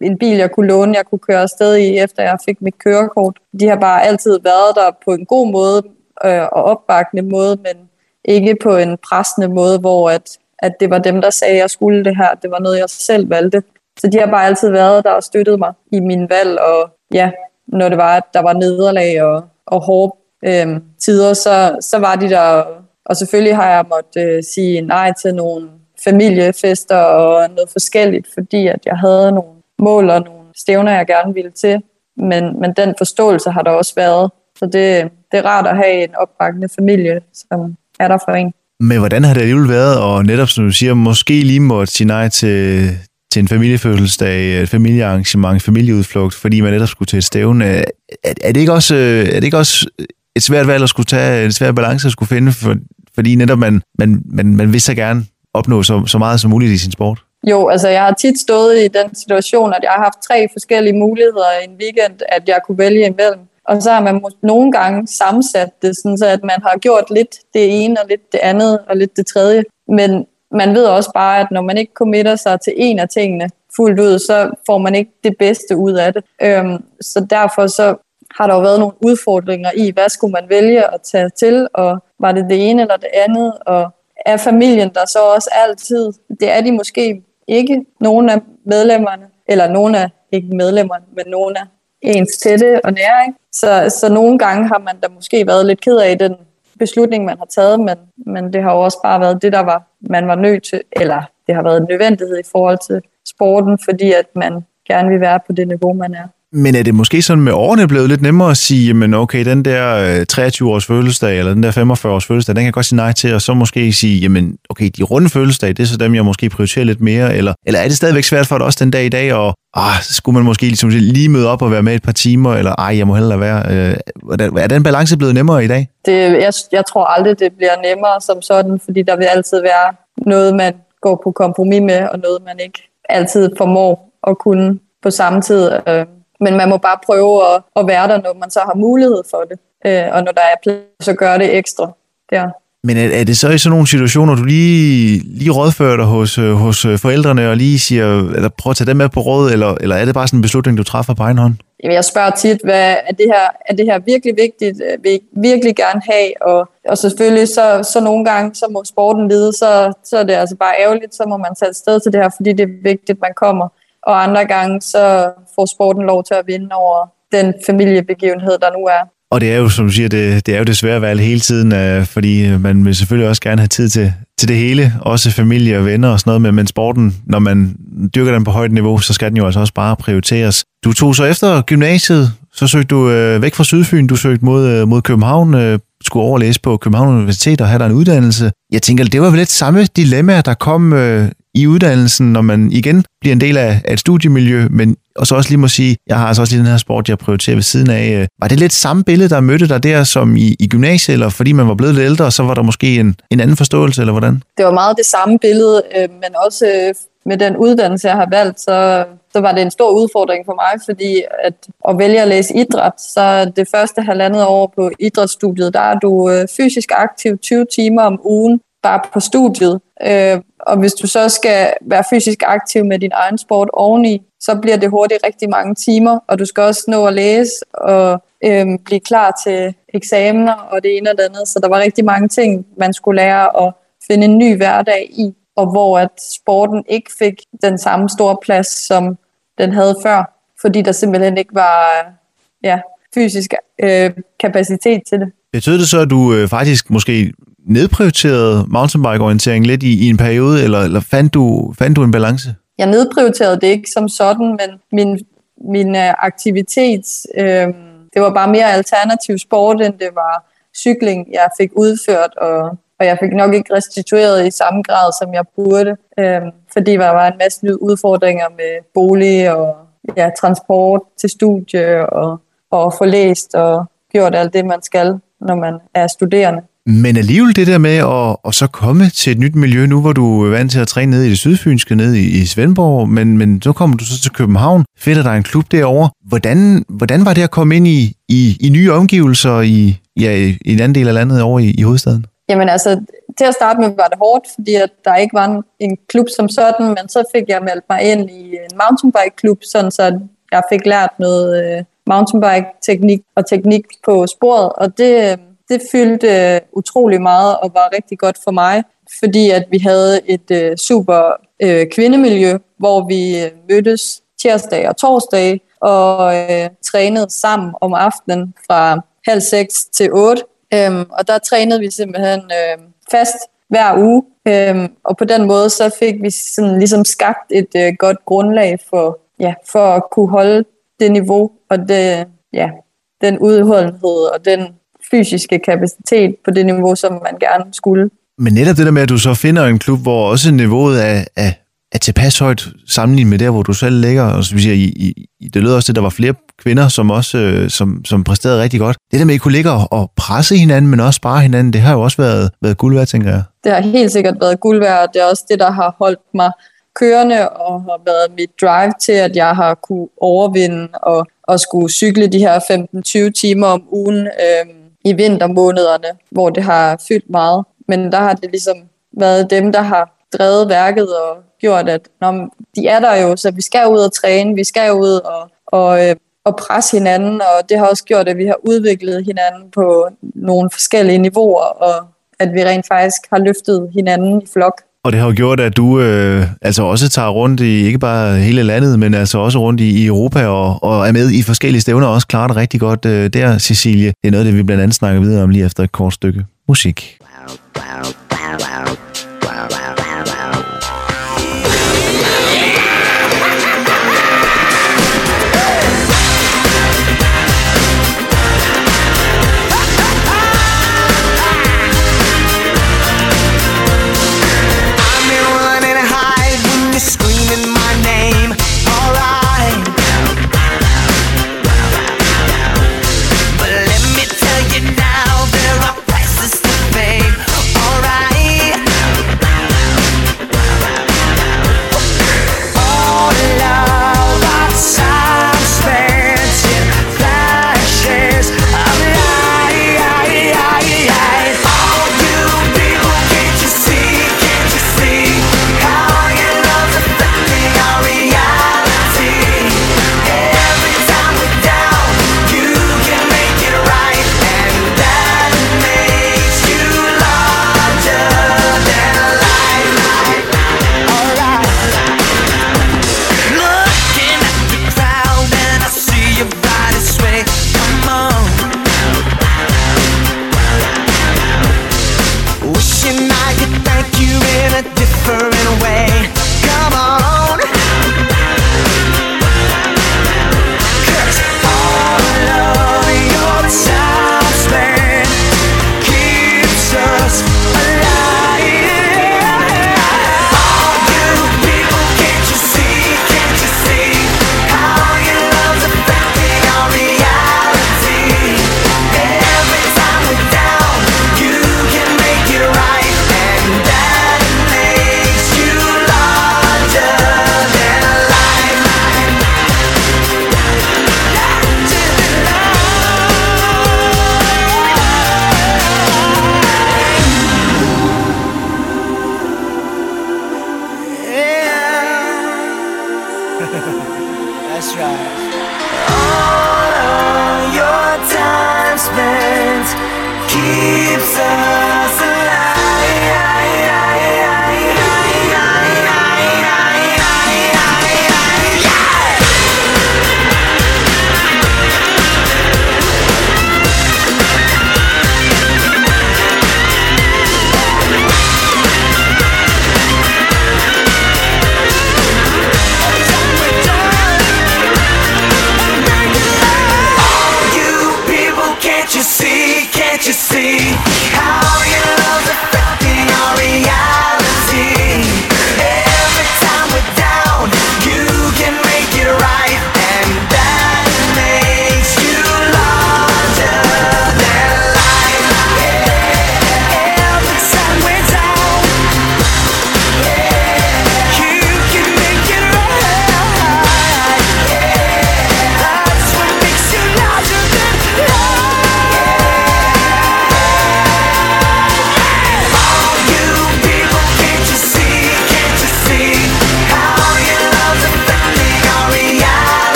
S2: en bil, jeg kunne låne, jeg kunne køre afsted i, efter jeg fik mit kørekort. De har bare altid været der på en god måde øh, og opbakkende måde, men ikke på en pressende måde, hvor at, at det var dem, der sagde, at jeg skulle det her. Det var noget, jeg selv valgte. Så de har bare altid været der og støttet mig i min valg, og ja, når det var, at der var nederlag og, og hårde øh, tider, så, så var de der. Og selvfølgelig har jeg måttet øh, sige nej til nogle familiefester og noget forskelligt, fordi at jeg havde nogle mål og nogle stævner, jeg gerne ville til. Men, men den forståelse har der også været. Så det, det er rart at have en opbakkende familie, som er der for en.
S1: Men hvordan har det alligevel været, og netop som du siger, måske lige måtte sige nej til, til en familiefødselsdag, et familiearrangement, familieudflugt, fordi man netop skulle til et stævne. Er, er, det ikke også, øh, er det ikke også et svært valg at skulle tage, en svær balance at skulle finde, for, fordi netop man, man, man, man vil så gerne opnå så, så meget som muligt i sin sport?
S2: Jo, altså jeg har tit stået i den situation, at jeg har haft tre forskellige muligheder i en weekend, at jeg kunne vælge imellem. Og så har man nogle gange sammensat det, sådan så at man har gjort lidt det ene og lidt det andet og lidt det tredje. Men man ved også bare, at når man ikke committer sig til en af tingene fuldt ud, så får man ikke det bedste ud af det. Øhm, så derfor så har der jo været nogle udfordringer i, hvad skulle man vælge at tage til, og var det det ene eller det andet, og er familien der så også altid, det er de måske ikke, nogle af medlemmerne, eller nogle af ikke medlemmerne, men nogle af ens tætte og nære. Ikke? Så, så nogle gange har man da måske været lidt ked af den beslutning, man har taget, men, men det har jo også bare været det, der var, man var nødt til, eller det har været en nødvendighed i forhold til sporten, fordi at man gerne vil være på det niveau, man er.
S1: Men er det måske sådan med årene blevet lidt nemmere at sige, men okay, den der øh, 23-års fødselsdag, eller den der 45-års fødselsdag, den kan jeg godt sige nej til, og så måske sige, jamen okay, de runde fødselsdage, det er så dem, jeg måske prioriterer lidt mere, eller, eller er det stadigvæk svært for dig også den dag i dag, og ah, skulle man måske ligesom lige møde op og være med et par timer, eller ej, jeg må hellere være. Øh, er den balance blevet nemmere i dag?
S2: Det, jeg, jeg tror aldrig, det bliver nemmere som sådan, fordi der vil altid være noget, man går på kompromis med, og noget, man ikke altid formår at kunne på samme tid. Øh, men man må bare prøve at, at være der, når man så har mulighed for det. Øh, og når der er plads, så gør det ekstra der.
S1: Men er, er det så i sådan nogle situationer, du lige, lige rådfører dig hos, øh, hos øh, forældrene og lige siger, eller prøver at tage dem med på råd, eller, eller er det bare sådan en beslutning, du træffer på egen hånd?
S2: Jeg spørger tit, hvad, er, det her, er det her virkelig vigtigt? Vil jeg virkelig gerne have? Og, og selvfølgelig, så, så nogle gange, så må sporten lide, så, så er det altså bare ærgerligt, så må man tage et sted til det her, fordi det er vigtigt, man kommer og andre gange så får sporten lov til at vinde over den familiebegivenhed, der nu er.
S1: Og det er jo, som du siger, det, det er jo det svære valg hele tiden, øh, fordi man vil selvfølgelig også gerne have tid til, til det hele, også familie og venner og sådan noget, men, men sporten, når man dyrker den på højt niveau, så skal den jo altså også bare prioriteres. Du tog så efter gymnasiet, så søgte du øh, væk fra Sydfyn, du søgte mod, øh, mod København, øh, skulle overlæse på København Universitet og have der en uddannelse. Jeg tænker, det var vel lidt samme dilemma, der kom øh, i uddannelsen, når man igen bliver en del af, af et studiemiljø, men og så også lige må sige, jeg har altså også lige den her sport, jeg prioriterer ved siden af. Øh. Var det lidt samme billede, der mødte dig der som i, i gymnasiet, eller fordi man var blevet lidt ældre, så var der måske en, en anden forståelse, eller hvordan?
S2: Det var meget det samme billede, øh, men også øh, med den uddannelse, jeg har valgt, så, så var det en stor udfordring for mig, fordi at, at vælge at læse idræt, så det første halvandet år på idrætsstudiet, der er du øh, fysisk aktiv 20 timer om ugen, bare på studiet. Øh, og hvis du så skal være fysisk aktiv med din egen sport oveni, så bliver det hurtigt rigtig mange timer, og du skal også nå at læse og øh, blive klar til eksamener og det ene og det andet. Så der var rigtig mange ting, man skulle lære at finde en ny hverdag i, og hvor at sporten ikke fik den samme store plads, som den havde før, fordi der simpelthen ikke var ja, fysisk øh, kapacitet til det.
S1: Betød det så, at du øh, faktisk måske nedprioriterede mountainbike-orientering lidt i, i en periode, eller, eller fandt, du, fandt du en balance?
S2: Jeg nedprioriterede det ikke som sådan, men min, min øh, aktivitet, øh, det var bare mere alternativ sport, end det var cykling, jeg fik udført, og, og jeg fik nok ikke restitueret i samme grad, som jeg burde, øh, fordi der var en masse nye udfordringer med bolig og ja, transport til studie, og, og få læst og gjort alt det, man skal, når man er studerende.
S1: Men alligevel det der med at, at så komme til et nyt miljø, nu hvor du er vant til at træne nede i det sydfynske, nede i, i Svendborg, men, men så kommer du så til København, finder der en klub derovre. Hvordan, hvordan var det at komme ind i, i, i nye omgivelser i, ja, i en anden del af landet over i, i hovedstaden?
S2: Jamen altså, til at starte med var det hårdt, fordi at der ikke var en, en klub som sådan, men så fik jeg meldt mig ind i en mountainbike-klub, sådan så jeg fik lært noget øh, mountainbike-teknik og teknik på sporet, og det, øh, det fyldte øh, utrolig meget og var rigtig godt for mig, fordi at vi havde et øh, super øh, kvindemiljø, hvor vi øh, mødtes tirsdag og torsdag og øh, trænede sammen om aftenen fra halv seks til otte. Øhm, og der trænede vi simpelthen øh, fast hver uge, øhm, og på den måde så fik vi sådan ligesom skabt et øh, godt grundlag for, ja, for at kunne holde det niveau og det, ja, den udholdenhed og den fysiske kapacitet på det niveau, som man gerne skulle.
S1: Men netop det der med, at du så finder en klub, hvor også niveauet af, af
S3: er tilpas højt sammenlignet med der, hvor du selv ligger. Og så vi siger, i, i, det lød også, at der var flere kvinder, som også øh, som, som præsterede rigtig godt. Det der med, at I kunne ligge og, presse hinanden, men også spare hinanden, det har jo også været, været guld værd, tænker jeg.
S2: Det har helt sikkert været guld værd, og det er også det, der har holdt mig kørende og har været mit drive til, at jeg har kunne overvinde og, og skulle cykle de her 15-20 timer om ugen øh, i vintermånederne, hvor det har fyldt meget. Men der har det ligesom været dem, der har drevet værket og gjort, at når de er der jo, så vi skal ud og træne, vi skal ud og, og, øh, og presse hinanden, og det har også gjort, at vi har udviklet hinanden på nogle forskellige niveauer, og at vi rent faktisk har løftet hinanden i flok.
S3: Og det har jo gjort, at du øh, altså også tager rundt i ikke bare hele landet, men altså også rundt i, i Europa og, og er med i forskellige stævner og også klarer det rigtig godt øh, der, Cecilie. Det er noget, det vi blandt andet snakker videre om lige efter et kort stykke musik. Wow, wow, wow, wow.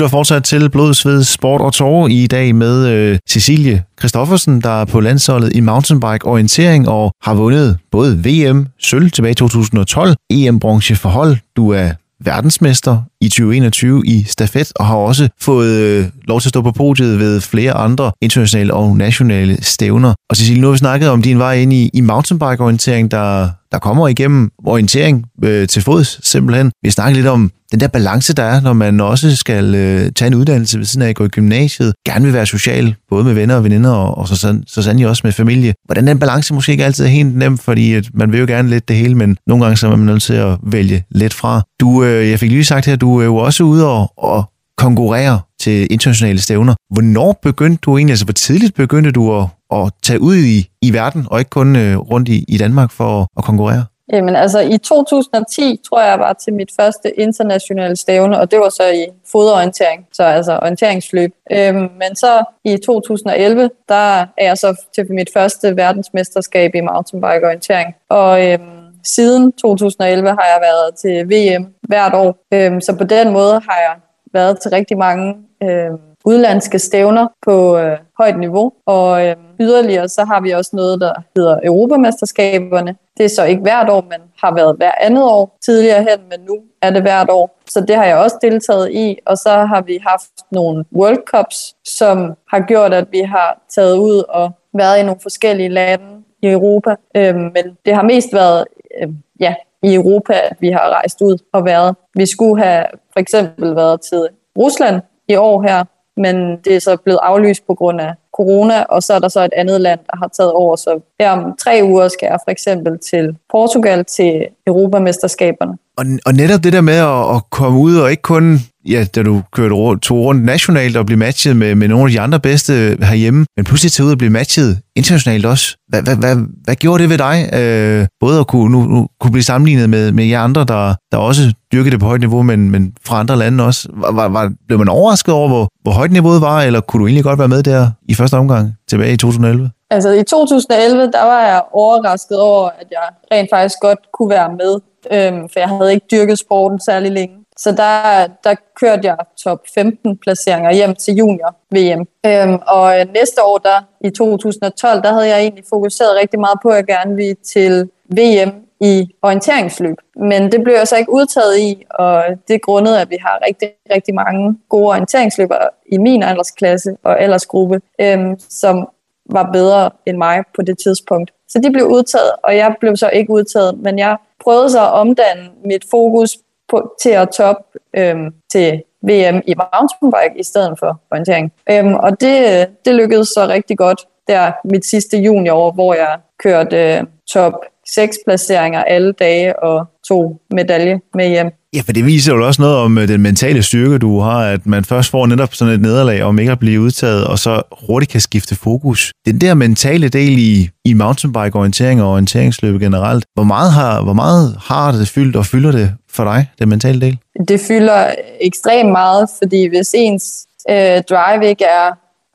S3: Lytter fortsat til Blodsved Sport og Tårer i dag med øh, Cecilie Christoffersen, der er på landsholdet i mountainbike orientering og har vundet både VM, sølv tilbage i 2012, EM-bronze for hold. Du er
S1: verdensmester i 2021 i stafet, og har også fået øh, lov til at stå på podiet ved flere andre internationale og nationale stævner. Og Cecilie, nu har vi snakket om din vej ind i, i mountainbike-orientering, der, der kommer igennem orientering øh, til fods simpelthen. Vi har snakket lidt om den der balance, der er, når man også skal øh, tage en uddannelse ved siden af at gå i gymnasiet, gerne vil være social, både med venner og veninder, og, og så, så sandelig også med familie. Hvordan den balance måske ikke altid er helt nem, fordi at man vil jo gerne lidt det hele, men nogle gange så er man nødt til at vælge lidt fra. Du, øh, jeg fik lige sagt her, du er jo også ude og, og konkurrere til internationale stævner. Hvornår begyndte du egentlig, altså hvor tidligt begyndte du at, at tage ud i, i verden, og ikke kun øh, rundt i, i Danmark for at, at konkurrere?
S2: Jamen altså i 2010 tror jeg var til mit første internationale stævne, og det var så i fodorientering, så altså orienteringsløb. Øhm, men så i 2011, der er jeg så til mit første verdensmesterskab i mountainbike orientering. Og øhm, siden 2011 har jeg været til VM hvert år, øhm, så på den måde har jeg været til rigtig mange øhm, udlandske stævner på øh, højt niveau, og øhm, yderligere så har vi også noget, der hedder Europamesterskaberne. Det er så ikke hvert år, men har været hver andet år tidligere hen, men nu er det hvert år. Så det har jeg også deltaget i, og så har vi haft nogle World Cups, som har gjort, at vi har taget ud og været i nogle forskellige lande i Europa. Øhm, men det har mest været øhm, ja, i Europa, at vi har rejst ud og været. Vi skulle have for eksempel været til Rusland i år her, men det er så blevet aflyst på grund af corona, og så er der så et andet land, der har taget over. Så her om tre uger skal jeg for eksempel til Portugal til Europamesterskaberne.
S1: Og, og netop det der med at, at komme ud og ikke kun, ja, da du kørte rundt, tog rundt nationalt og blive matchet med, med nogle af de andre bedste herhjemme, men pludselig tage ud og blive matchet internationalt også. Hvad, hvad, hvad, hvad gjorde det ved dig? Øh, både at kunne, nu, nu, kunne blive sammenlignet med, med jer andre, der, der også dyrkede det på højt niveau, men, men fra andre lande også. Var, var, var, blev man overrasket over, hvor, hvor højt niveauet var, eller kunne du egentlig godt være med der i første omgang tilbage i 2011?
S2: Altså i 2011, der var jeg overrasket over, at jeg rent faktisk godt kunne være med, øhm, for jeg havde ikke dyrket sporten særlig længe. Så der, der kørte jeg top 15 placeringer hjem til junior VM. Øhm, og øh, næste år, der i 2012, der havde jeg egentlig fokuseret rigtig meget på, at jeg gerne ville til VM i orienteringsløb. Men det blev jeg så ikke udtaget i, og det er grundet, at vi har rigtig, rigtig mange gode orienteringsløbere i min aldersklasse og aldersgruppe, øhm, som var bedre end mig på det tidspunkt. Så de blev udtaget, og jeg blev så ikke udtaget, men jeg prøvede så at omdanne mit fokus på, til at top øhm, til VM i mountainbike i stedet for orientering. Øhm, og det, det lykkedes så rigtig godt der mit sidste juniorår, hvor jeg kørte øh, top seks placeringer alle dage og to medalje med hjem.
S1: Ja, for det viser jo også noget om øh, den mentale styrke, du har, at man først får netop sådan et nederlag om ikke at blive udtaget, og så hurtigt kan skifte fokus. Den der mentale del i, i mountainbike-orientering og orienteringsløb generelt, hvor meget, har, hvor meget har det fyldt og fylder det for dig, den mentale del?
S2: Det fylder ekstremt meget, fordi hvis ens øh, drive ikke er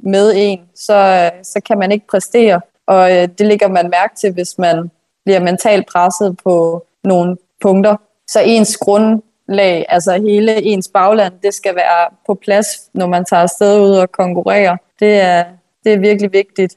S2: med en, så, så kan man ikke præstere. Og øh, det ligger man mærke til, hvis man bliver mentalt presset på nogle punkter. Så ens grundlag, altså hele ens bagland, det skal være på plads, når man tager afsted ud og konkurrerer. Det er, det er virkelig vigtigt,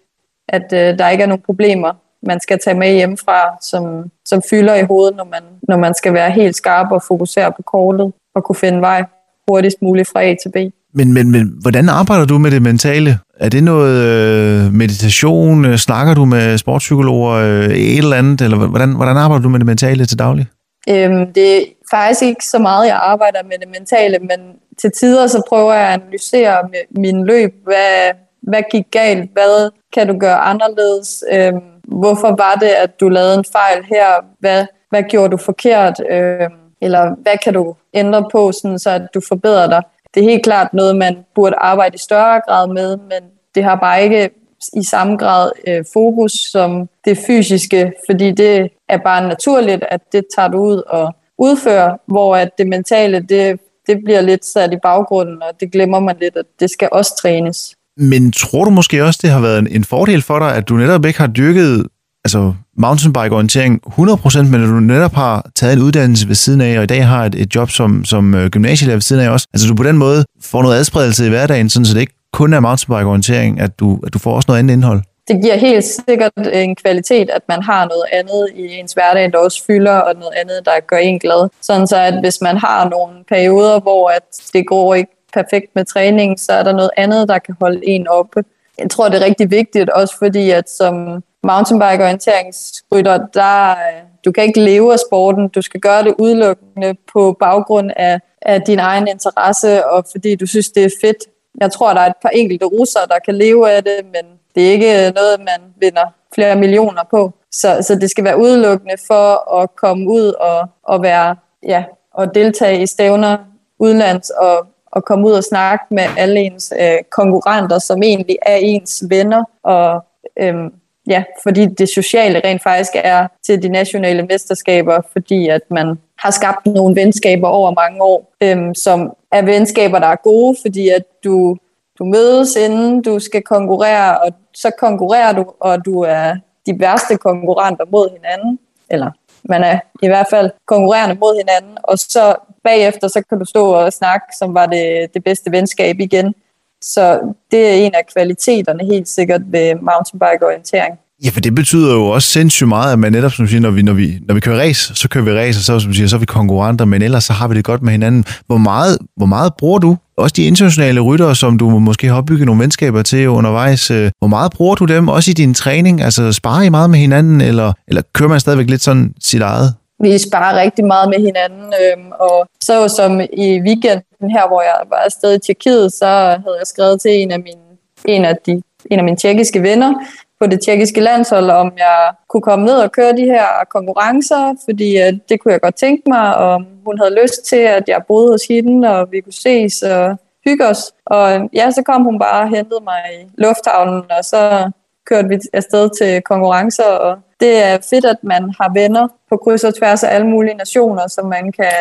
S2: at øh, der ikke er nogen problemer, man skal tage med hjemmefra, som, som fylder i hovedet, når man, når man skal være helt skarp og fokusere på kortet og kunne finde vej hurtigst muligt fra A til B.
S1: Men, men, men hvordan arbejder du med det mentale? Er det noget øh, meditation? Øh, snakker du med sportspsykologer? Øh, et eller andet? Eller hvordan, hvordan arbejder du med det mentale til daglig?
S2: Øhm, det er faktisk ikke så meget, jeg arbejder med det mentale, men til tider så prøver jeg at analysere min løb. Hvad, hvad gik galt? Hvad kan du gøre anderledes? Øhm, hvorfor var det, at du lavede en fejl her? Hvad, hvad gjorde du forkert? Øhm, eller hvad kan du ændre på, sådan, så at du forbedrer dig? Det er helt klart noget, man burde arbejde i større grad med, men det har bare ikke i samme grad øh, fokus som det fysiske, fordi det er bare naturligt, at det tager du ud og udfører, hvor at det mentale, det, det bliver lidt sat i baggrunden, og det glemmer man lidt, at det skal også trænes.
S1: Men tror du måske også, det har været en fordel for dig, at du netop ikke har dyrket altså mountainbike-orientering 100%, men at du netop har taget en uddannelse ved siden af, og i dag har et, et job som, som øh, gymnasielærer ved siden af også. Altså du på den måde får noget adspredelse i hverdagen, sådan så det ikke kun er mountainbike-orientering, at du, at du får også noget andet indhold.
S2: det giver helt sikkert en kvalitet, at man har noget andet i ens hverdag, der også fylder, og noget andet, der gør en glad. Sådan så, at hvis man har nogle perioder, hvor at det går ikke perfekt med træning, så er der noget andet, der kan holde en oppe. Jeg tror, det er rigtig vigtigt, også fordi at som mountainbike orienteringsrytter, der øh, du kan ikke leve af sporten. Du skal gøre det udelukkende på baggrund af, af din egen interesse, og fordi du synes, det er fedt. Jeg tror, der er et par enkelte russere, der kan leve af det, men det er ikke øh, noget, man vinder flere millioner på. Så, så det skal være udelukkende for at komme ud og, og være, ja, og deltage i stævner udlands og, og komme ud og snakke med alle ens øh, konkurrenter, som egentlig er ens venner. Og øhm, ja, fordi det sociale rent faktisk er til de nationale mesterskaber, fordi at man har skabt nogle venskaber over mange år, øhm, som er venskaber, der er gode, fordi at du du mødes inden du skal konkurrere, og så konkurrerer du, og du er de værste konkurrenter mod hinanden, eller man er i hvert fald konkurrerende mod hinanden, og så bagefter, så kan du stå og snakke, som var det, det bedste venskab igen. Så det er en af kvaliteterne helt sikkert ved mountainbike-orientering.
S1: Ja, for det betyder jo også sindssygt meget, at man netop, som du siger, når vi, når vi, når vi kører race, så kører vi race, og så, som du siger, så er vi konkurrenter, men ellers så har vi det godt med hinanden. Hvor meget, hvor meget bruger du, også de internationale ryttere, som du måske har opbygget nogle venskaber til undervejs, øh, hvor meget bruger du dem også i din træning? Altså sparer I meget med hinanden, eller, eller kører man stadigvæk lidt sådan sit eget?
S2: Vi sparer rigtig meget med hinanden, øhm, og så som i weekenden her, hvor jeg var afsted i Tjekkiet, så havde jeg skrevet til en af mine, en af de en af mine tjekkiske venner, på det tjekkiske landshold, om jeg kunne komme ned og køre de her konkurrencer, fordi at det kunne jeg godt tænke mig, og hun havde lyst til, at jeg boede hos hende, og vi kunne ses og hygge os. Og ja, så kom hun bare og hentede mig i lufthavnen, og så kørte vi afsted til konkurrencer, og det er fedt, at man har venner på kryds og tværs af alle mulige nationer, som man kan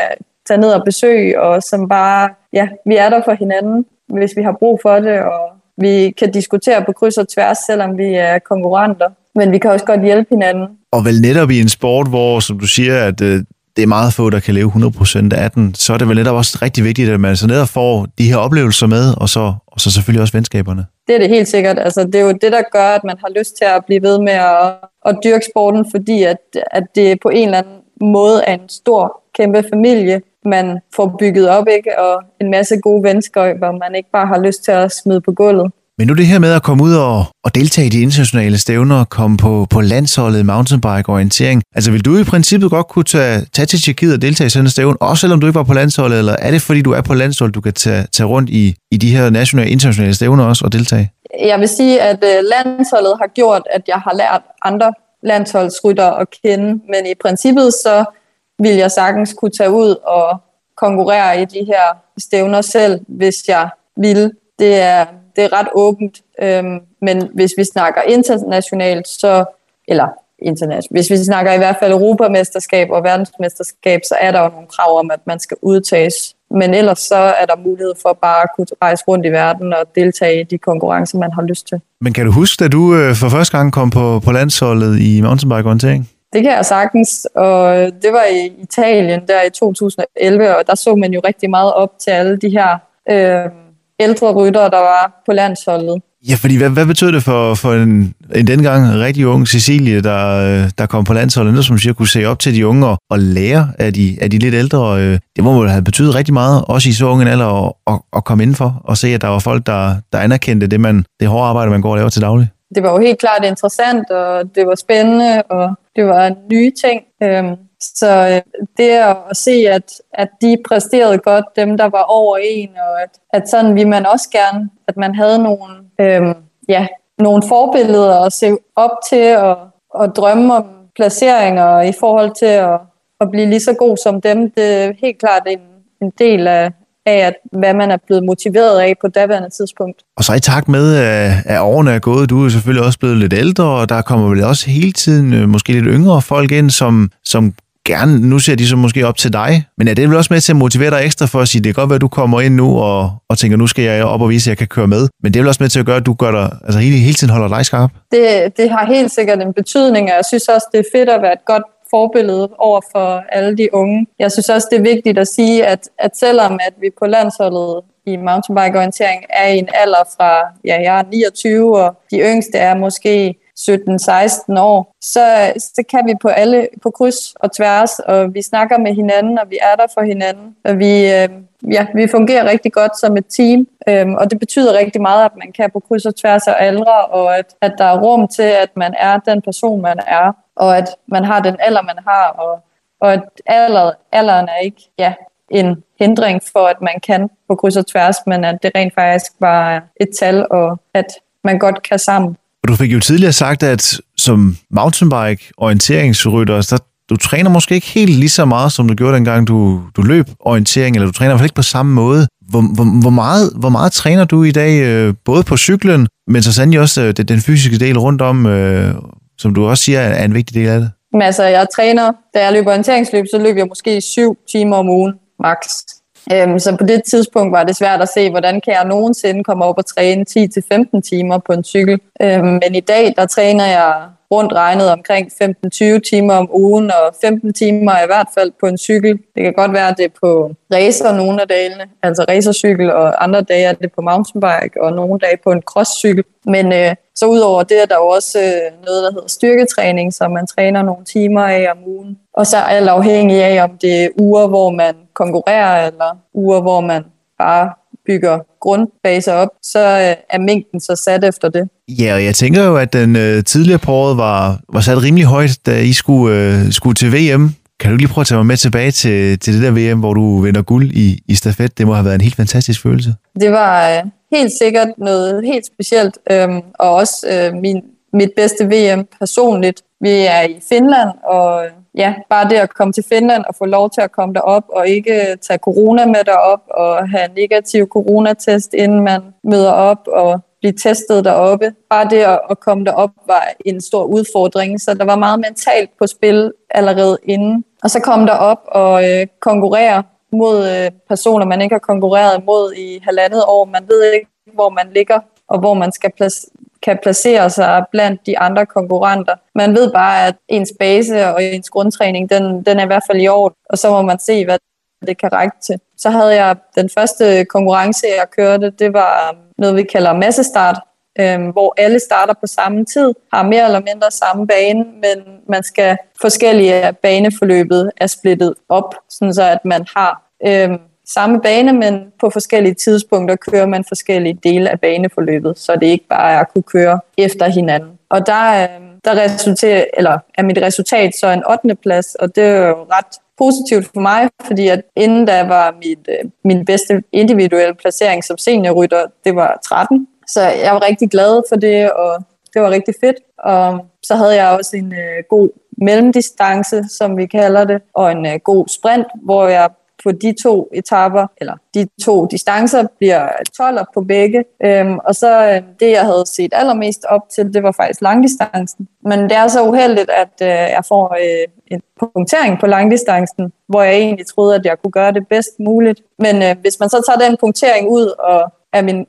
S2: tage ned og besøge, og som bare, ja, vi er der for hinanden, hvis vi har brug for det, og vi kan diskutere på kryds og tværs, selvom vi er konkurrenter. Men vi kan også godt hjælpe hinanden.
S1: Og vel netop i en sport, hvor, som du siger, at øh, det er meget få, der kan leve 100% af den, så er det vel netop også rigtig vigtigt, at man så netop får de her oplevelser med, og så, og så selvfølgelig også venskaberne.
S2: Det er det helt sikkert. Altså, det er jo det, der gør, at man har lyst til at blive ved med at, at dyrke sporten, fordi at, at det på en eller anden måde er en stor, kæmpe familie, man får bygget op, ikke? og en masse gode venskaber, man ikke bare har lyst til at smide på gulvet.
S1: Men nu det her med at komme ud og, og deltage i de internationale stævner, komme på, på landsholdet mountainbike orientering. Altså vil du i princippet godt kunne tage, tage til Tjekkiet og deltage i sådan en stævne, også selvom du ikke var på landsholdet, eller er det fordi du er på landsholdet, du kan tage, tage rundt i, i de her nationale internationale stævner også og deltage?
S2: Jeg vil sige, at øh, landsholdet har gjort, at jeg har lært andre landsholdsrytter at kende, men i princippet så vil jeg sagtens kunne tage ud og konkurrere i de her stævner selv, hvis jeg vil. Det er, det er ret åbent, øhm, men hvis vi snakker internationalt, så, eller internationalt, hvis vi snakker i hvert fald Europamesterskab og verdensmesterskab, så er der jo nogle krav om, at man skal udtages. Men ellers så er der mulighed for bare at kunne rejse rundt i verden og deltage i de konkurrencer, man har lyst til.
S1: Men kan du huske, da du øh, for første gang kom på, på landsholdet i mountainbike-orientering?
S2: Det kan jeg sagtens, og det var i Italien der i 2011, og der så man jo rigtig meget op til alle de her øh, ældre ryttere, der var på landsholdet.
S1: Ja, fordi hvad, hvad betød det for, for en, en dengang rigtig ung Cecilie, der, der kom på landsholdet, der som siger, kunne se op til de unge og, og lære af de, af de lidt ældre? Øh, det må vel have betydet rigtig meget, også i så unge alder, at, at, at komme indenfor og se, at der var folk, der, der anerkendte det, man, det hårde arbejde, man går og laver til daglig
S2: det var jo helt klart interessant, og det var spændende, og det var nye ting. Øhm, så øh, det at se, at, at de præsterede godt, dem der var over en, og at, at sådan ville man også gerne, at man havde nogle, øhm, ja, nogle forbilleder at se op til, og, og drømme om placeringer i forhold til at, at blive lige så god som dem. Det er helt klart en, en del af, af, at, hvad man er blevet motiveret af på daværende tidspunkt.
S1: Og så i takt med, øh, at årene er gået, du er selvfølgelig også blevet lidt ældre, og der kommer vel også hele tiden øh, måske lidt yngre folk ind, som, som gerne, nu ser de så måske op til dig, men er det vel også med til at motivere dig ekstra for at sige, det kan godt være, at du kommer ind nu og, og tænker, nu skal jeg op og vise, at jeg kan køre med, men det er vel også med til at gøre, at du gør dig, altså hele, hele tiden holder dig skarp?
S2: Det, det har helt sikkert en betydning, og jeg synes også, det er fedt at være et godt forbillede over for alle de unge. Jeg synes også, det er vigtigt at sige, at, at selvom at vi på landsholdet i mountainbike-orientering er i en alder fra, ja, jeg er 29, og de yngste er måske 17-16 år, så, så kan vi på alle på kryds og tværs, og vi snakker med hinanden, og vi er der for hinanden, og vi, øh, ja, vi fungerer rigtig godt som et team, øh, og det betyder rigtig meget, at man kan på kryds og tværs af aldre, og at, at der er rum til, at man er den person, man er, og at man har den alder, man har, og, og at alder, alderen er ikke ja, en hindring for, at man kan på kryds og tværs, men at det rent faktisk var et tal, og at man godt kan sammen.
S1: Og du fik jo tidligere sagt, at som mountainbike orienteringsrytter, så du træner måske ikke helt lige så meget, som du gjorde dengang, du, du løb orientering, eller du træner i hvert fald ikke på samme måde. Hvor, hvor, hvor, meget, hvor meget træner du i dag, øh, både på cyklen, men så sandelig også øh, den fysiske del rundt om, øh, som du også siger er en vigtig del af det?
S2: Men altså, jeg træner, da jeg løber orienteringsløb, så løber jeg måske 7 timer om ugen, max. Øhm, så på det tidspunkt var det svært at se, hvordan kan jeg nogensinde komme op og træne 10-15 timer på en cykel. Øhm, men i dag, der træner jeg rundt regnet omkring 15-20 timer om ugen, og 15 timer i hvert fald på en cykel. Det kan godt være, at det er på racer nogle af dagene, altså racercykel, og andre dage er det på mountainbike, og nogle dage på en crosscykel. Men øh, så udover det er der jo også øh, noget, der hedder styrketræning, så man træner nogle timer af om ugen. Og så er alt afhængig af, om det er uger, hvor man konkurrerer, eller uger, hvor man bare bygger grundbaser op, så øh, er mængden så sat efter det.
S1: Ja, og jeg tænker jo, at den øh, tidligere på året var, var sat rimelig højt, da I skulle, øh, skulle til VM. Kan du lige prøve at tage mig med tilbage til, til det der VM, hvor du vinder guld i, i stafet? Det må have været en helt fantastisk følelse.
S2: Det var øh, helt sikkert noget helt specielt, øh, og også øh, min, mit bedste VM personligt. Vi er i Finland, og ja, bare det at komme til Finland og få lov til at komme derop og ikke tage corona med derop og have negativ coronatest, inden man møder op og blive testet deroppe. Bare det at komme derop var en stor udfordring, så der var meget mentalt på spil allerede inden. Og så kom der op og øh, konkurrere mod øh, personer, man ikke har konkurreret mod i halvandet år. Man ved ikke, hvor man ligger og hvor man skal plads, kan placere sig blandt de andre konkurrenter. Man ved bare, at ens base og ens grundtræning, den, den er i hvert fald i orden, og så må man se, hvad det kan række til. Så havde jeg den første konkurrence, jeg kørte, det var um, noget, vi kalder massestart, øh, hvor alle starter på samme tid, har mere eller mindre samme bane, men man skal forskellige baneforløbet er splittet op, sådan så at man har øh, samme bane, men på forskellige tidspunkter kører man forskellige dele af baneforløbet, så det ikke bare er at kunne køre efter hinanden. Og der, øh, der resulterer, eller er mit resultat så en 8. plads, og det er jo ret positivt for mig, fordi at inden da var mit, øh, min bedste individuelle placering som seniorrytter, det var 13. Så jeg var rigtig glad for det, og det var rigtig fedt. Og så havde jeg også en øh, god mellemdistance, som vi kalder det, og en øh, god sprint, hvor jeg på de to etapper, eller de to distancer, bliver 12 på begge. Øhm, og så øh, det, jeg havde set allermest op til, det var faktisk langdistancen. Men det er så uheldigt, at øh, jeg får øh, en punktering på langdistancen, hvor jeg egentlig troede, at jeg kunne gøre det bedst muligt. Men øh, hvis man så tager den punktering ud, og er, min,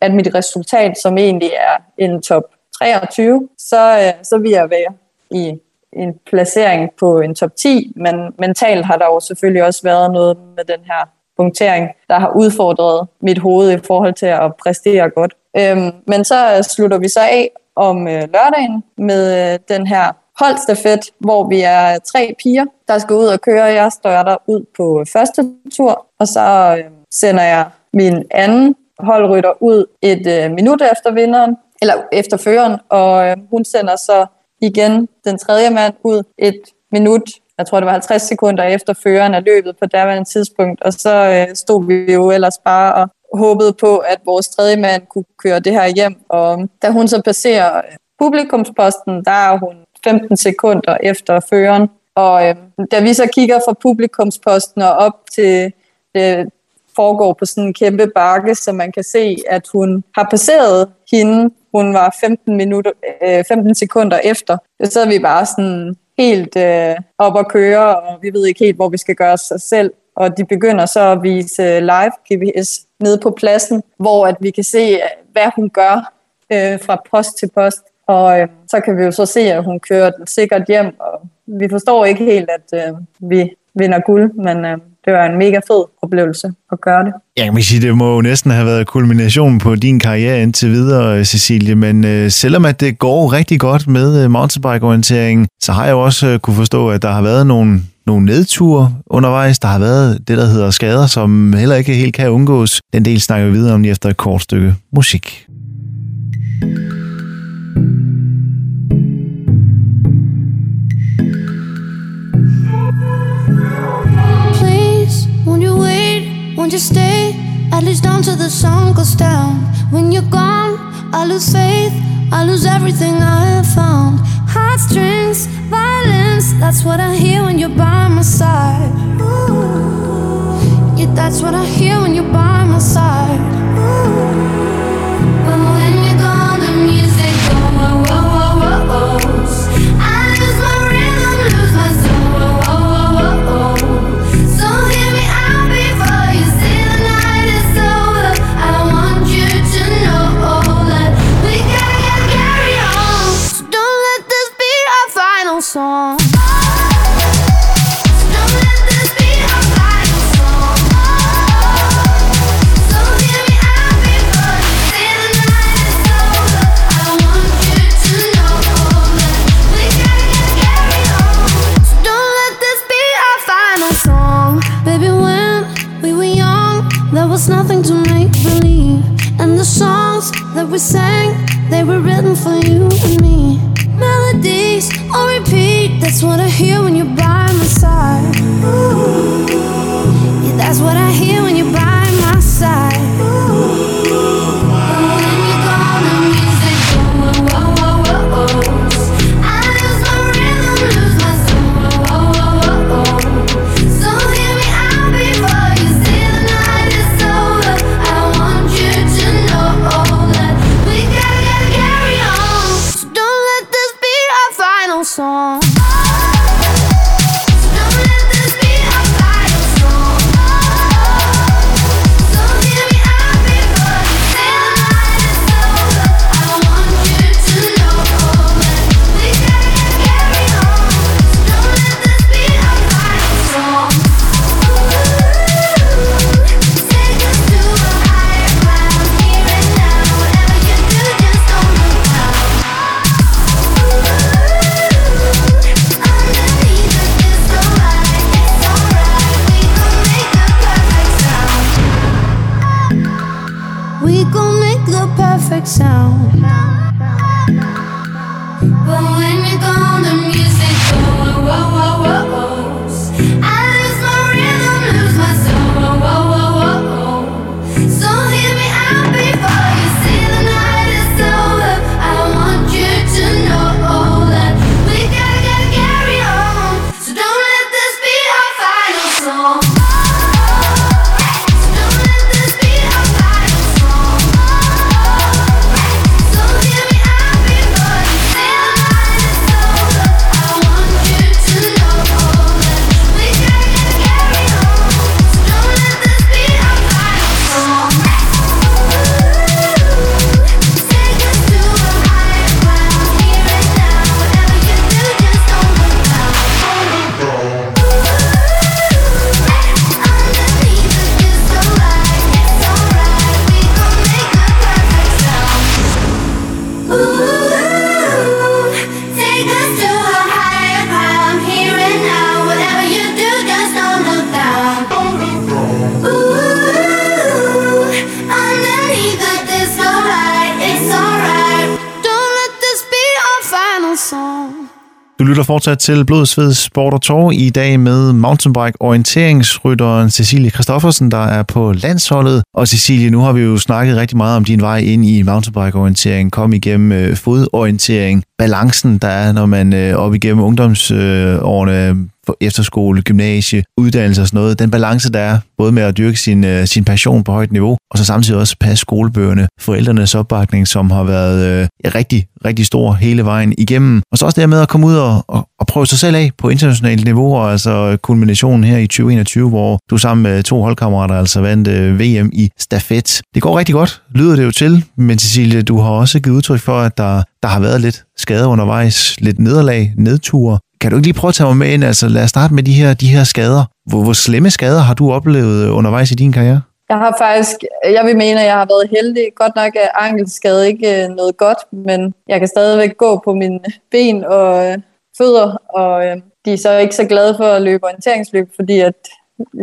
S2: er mit resultat, som egentlig er en top 23, så, øh, så vil jeg være i en placering på en top 10, men mentalt har der jo selvfølgelig også været noget med den her punktering, der har udfordret mit hoved i forhold til at præstere godt. Øhm, men så øh, slutter vi så af om øh, lørdagen med øh, den her holdstafet, hvor vi er tre piger, der skal ud og køre. Jeg starter ud på første tur, og så øh, sender jeg min anden holdrytter ud et øh, minut efter vinderen, eller efter føreren, og øh, hun sender så igen den tredje mand ud et minut, jeg tror det var 50 sekunder efter føreren af løbet på derværende tidspunkt, og så øh, stod vi jo ellers bare og håbede på, at vores tredje mand kunne køre det her hjem, og øhm, da hun så passerer øh, publikumsposten, der er hun 15 sekunder efter føreren, og øh, da vi så kigger fra publikumsposten og op til det foregår på sådan en kæmpe bakke, så man kan se, at hun har passeret hende hun var 15, minutter, øh, 15 sekunder efter. Så sad vi bare sådan helt øh, op at køre, og vi ved ikke helt, hvor vi skal gøre os selv. Og de begynder så at vise øh, live GPS nede på pladsen, hvor at vi kan se, øh, hvad hun gør øh, fra post til post. Og øh, så kan vi jo så se, at hun kører den sikkert hjem, og vi forstår ikke helt, at øh, vi vinder guld, men øh, det var en mega fed oplevelse at gøre det.
S1: Jeg kan sige, det må jo næsten have været kulminationen på din karriere indtil videre, øh, Cecilie, men øh, selvom at det går rigtig godt med øh, mountainbike-orienteringen, så har jeg jo også øh, kunne forstå, at der har været nogle, nogle nedture undervejs. Der har været det, der hedder skader, som heller ikke helt kan undgås. Den del snakker vi videre om lige efter et kort stykke musik.
S4: Please, won't you wait? Won't you stay? At least down till the sun goes down. When you're gone, I lose faith. I lose everything I have found. Heartstrings, violence. That's what I hear when you're by my side. Yeah, that's what I hear when you're by
S1: fortsat til Blodsved Sport og Tår i dag med mountainbike orienteringsrytteren Cecilie Christoffersen, der er på landsholdet. Og Cecilie, nu har vi jo snakket rigtig meget om din vej ind i mountainbike orientering, kom igennem øh, fodorientering, balancen der er, når man øh, op igennem ungdomsårene. øh, på efterskole, gymnasie, uddannelse og sådan noget. Den balance, der er, både med at dyrke sin, øh, sin passion på højt niveau, og så samtidig også passe skolebøgerne, forældrenes opbakning, som har været øh, rigtig, rigtig stor hele vejen igennem. Og så også det med at komme ud og, og, og prøve sig selv af på internationalt niveau, og altså kulminationen her i 2021, hvor du sammen med to holdkammerater altså vandt øh, VM i stafet. Det går rigtig godt, lyder det jo til, men Cecilie, du har også givet udtryk for, at der, der har været lidt skade undervejs, lidt nederlag, nedture. Kan du ikke lige prøve at tage mig med ind? Altså lad os starte med de her, de her skader. Hvor, hvor slemme skader har du oplevet øh, undervejs i din karriere?
S2: Jeg har faktisk, jeg vil mene, at jeg har været heldig. Godt nok er ankelskade ikke øh, noget godt, men jeg kan stadigvæk gå på mine ben og øh, fødder, og øh, de er så ikke så glade for at løbe orienteringsløb, fordi at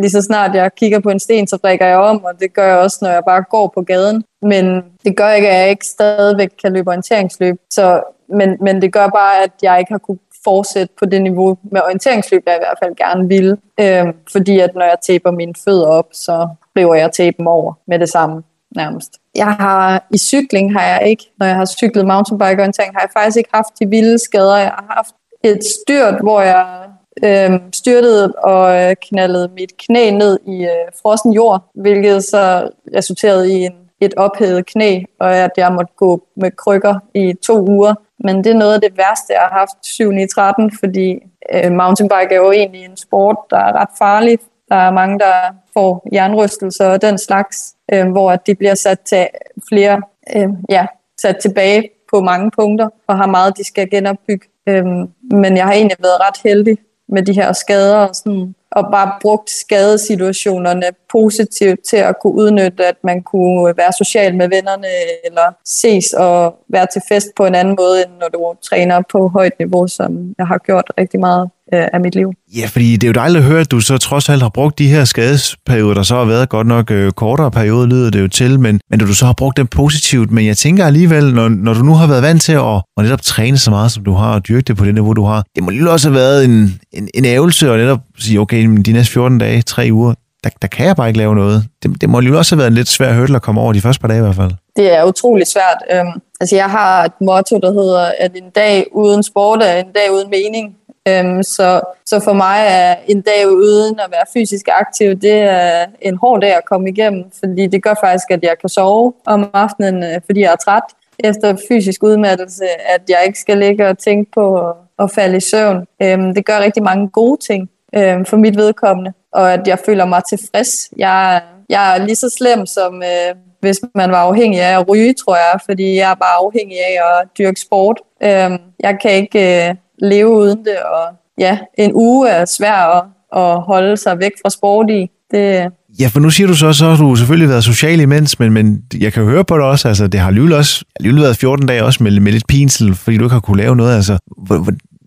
S2: lige så snart jeg kigger på en sten, så drikker jeg om, og det gør jeg også, når jeg bare går på gaden. Men det gør ikke, at jeg ikke stadigvæk kan løbe orienteringsløb. Så, men, men det gør bare, at jeg ikke har kunne fortsætte på det niveau med orienteringsløb, jeg i hvert fald gerne vil. Øh, fordi at når jeg taber mine fødder op, så river jeg tapen over med det samme nærmest. Jeg har i cykling har jeg ikke, når jeg har cyklet mountainbike orientering, har jeg faktisk ikke haft de vilde skader. Jeg har haft et styrt, hvor jeg øh, styrtede og øh, knaldede mit knæ ned i øh, frossen jord, hvilket så resulterede i en, et ophævet knæ, og at jeg måtte gå med krykker i to uger. Men det er noget af det værste, jeg har haft 7 i 13, fordi øh, mountainbike er jo egentlig en sport, der er ret farlig. Der er mange, der får jernrystelser og den slags, øh, hvor de bliver sat til flere, øh, ja, sat tilbage på mange punkter, og har meget, de skal genopbygge. Øh, men jeg har egentlig været ret heldig med de her skader, og, sådan, og bare brugt skadesituationerne positivt til at kunne udnytte, at man kunne være social med vennerne, eller ses og være til fest på en anden måde, end når du træner på højt niveau, som jeg har gjort rigtig meget øh, af mit liv.
S1: Ja, fordi det er jo dejligt at høre, at du så trods alt har brugt de her skadesperioder, der så har været godt nok øh, kortere perioder, lyder det jo til, men, men at du så har brugt dem positivt. Men jeg tænker alligevel, når, når du nu har været vant til at, at netop træne så meget, som du har, og dyrke det på det niveau, du har, det må lige også have været en, en, en ævelse at netop sige, okay, de næste 14 dage, tre uger, der, der kan jeg bare ikke lave noget. Det, det må lige også have været en lidt svær hurdle at komme over de første par dage i hvert fald.
S2: Det er utrolig svært. Øhm, altså jeg har et motto, der hedder, at en dag uden sport er en dag uden mening. Øhm, så, så for mig er en dag uden at være fysisk aktiv, det er en hård dag at komme igennem, fordi det gør faktisk, at jeg kan sove om aftenen, øh, fordi jeg er træt efter fysisk udmattelse, at jeg ikke skal ligge og tænke på at, at falde i søvn. Øhm, det gør rigtig mange gode ting øhm, for mit vedkommende, og at jeg føler mig tilfreds. Jeg, jeg er lige så slem som øh, hvis man var afhængig af at ryge, tror jeg, fordi jeg er bare afhængig af at dyrke sport. Øhm, jeg kan ikke øh, leve uden det, og ja, en uge er svær at, at holde sig væk fra sport i. Det,
S1: Ja, for nu siger du så, så har du selvfølgelig været social imens, men, men jeg kan høre på dig også, altså det har alligevel også alligevel været 14 dage også med, med lidt pinsel, fordi du ikke har kunne lave noget. Altså,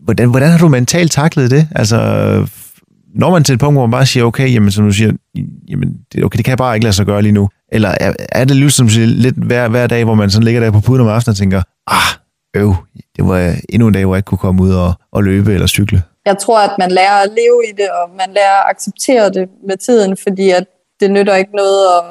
S1: hvordan, hvordan har du mentalt taklet det? Altså, når man til et punkt, hvor man bare siger, okay, jamen, som du siger, jamen, det, okay, det kan jeg bare ikke lade sig gøre lige nu. Eller er, er det ligesom lidt hver, hver dag, hvor man sådan ligger der på puden om aftenen og tænker, ah, øv, det var endnu en dag, hvor jeg ikke kunne komme ud og, og løbe eller cykle.
S2: jeg tror, at man lærer at leve i det, og man lærer at acceptere det med tiden, fordi at det nytter ikke noget at,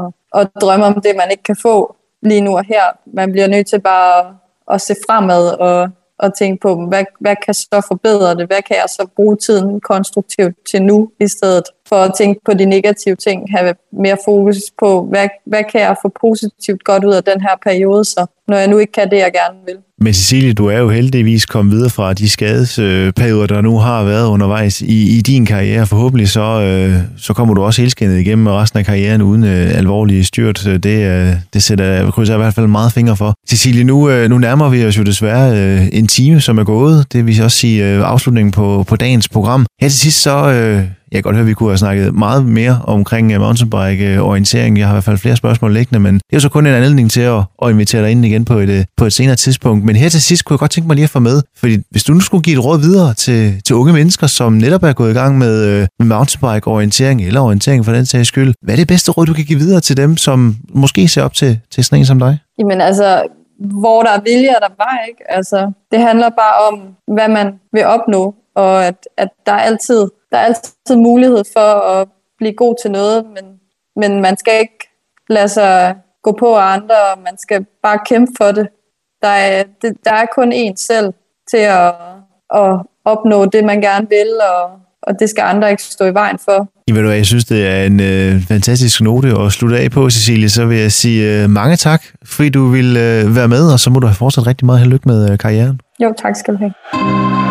S2: at, at drømme om det, man ikke kan få lige nu og her. Man bliver nødt til bare at, at se fremad og, og tænke på, hvad, hvad kan så forbedre det? Hvad kan jeg så bruge tiden konstruktivt til nu, i stedet for at tænke på de negative ting, have mere fokus på, hvad, hvad kan jeg få positivt godt ud af den her periode, så når jeg nu ikke kan det, jeg gerne vil.
S1: Men Cecilie, du er jo heldigvis kommet videre fra de skadesperioder, der nu har været undervejs i, i din karriere. Forhåbentlig så, øh, så kommer du også helskindet igennem resten af karrieren uden øh, alvorlige styrt. Det, øh, det sætter jeg krydser i hvert fald meget fingre for. Cecilie, nu, øh, nu nærmer vi os jo desværre øh, en time, som er gået. Det vil også sige øh, afslutningen på, på dagens program. Her til sidst så... Øh, jeg kan godt høre, at vi kunne have snakket meget mere omkring øh, mountainbike-orientering. Øh, jeg har i hvert fald flere spørgsmål liggende, men det er jo så kun en anledning til at, at invitere dig ind igen på et, øh, på et senere tidspunkt. Men her til sidst kunne jeg godt tænke mig lige at få med, fordi hvis du nu skulle give et råd videre til, til unge mennesker, som netop er gået i gang med, øh, med mountainbike-orientering eller orientering for den sags skyld, hvad er det bedste råd, du kan give videre til dem, som måske ser op til, til sådan en som dig?
S2: Jamen altså, hvor der er vilje, er der vej, ikke? Altså, det handler bare om, hvad man vil opnå, og at, at der er altid der er altid mulighed for at blive god til noget, men, men man skal ikke lade sig gå på af andre, og man skal bare kæmpe for det. Der er, det, der er kun én selv til at, at opnå det, man gerne vil, og, og det skal andre ikke stå i vejen for.
S1: Jamen, jeg synes, det er en øh, fantastisk note at slutte af på, Cecilie. Så vil jeg sige øh, mange tak, fordi du vil øh, være med, og så må du have fortsat rigtig meget held og lykke med øh, karrieren.
S2: Jo, tak skal du have.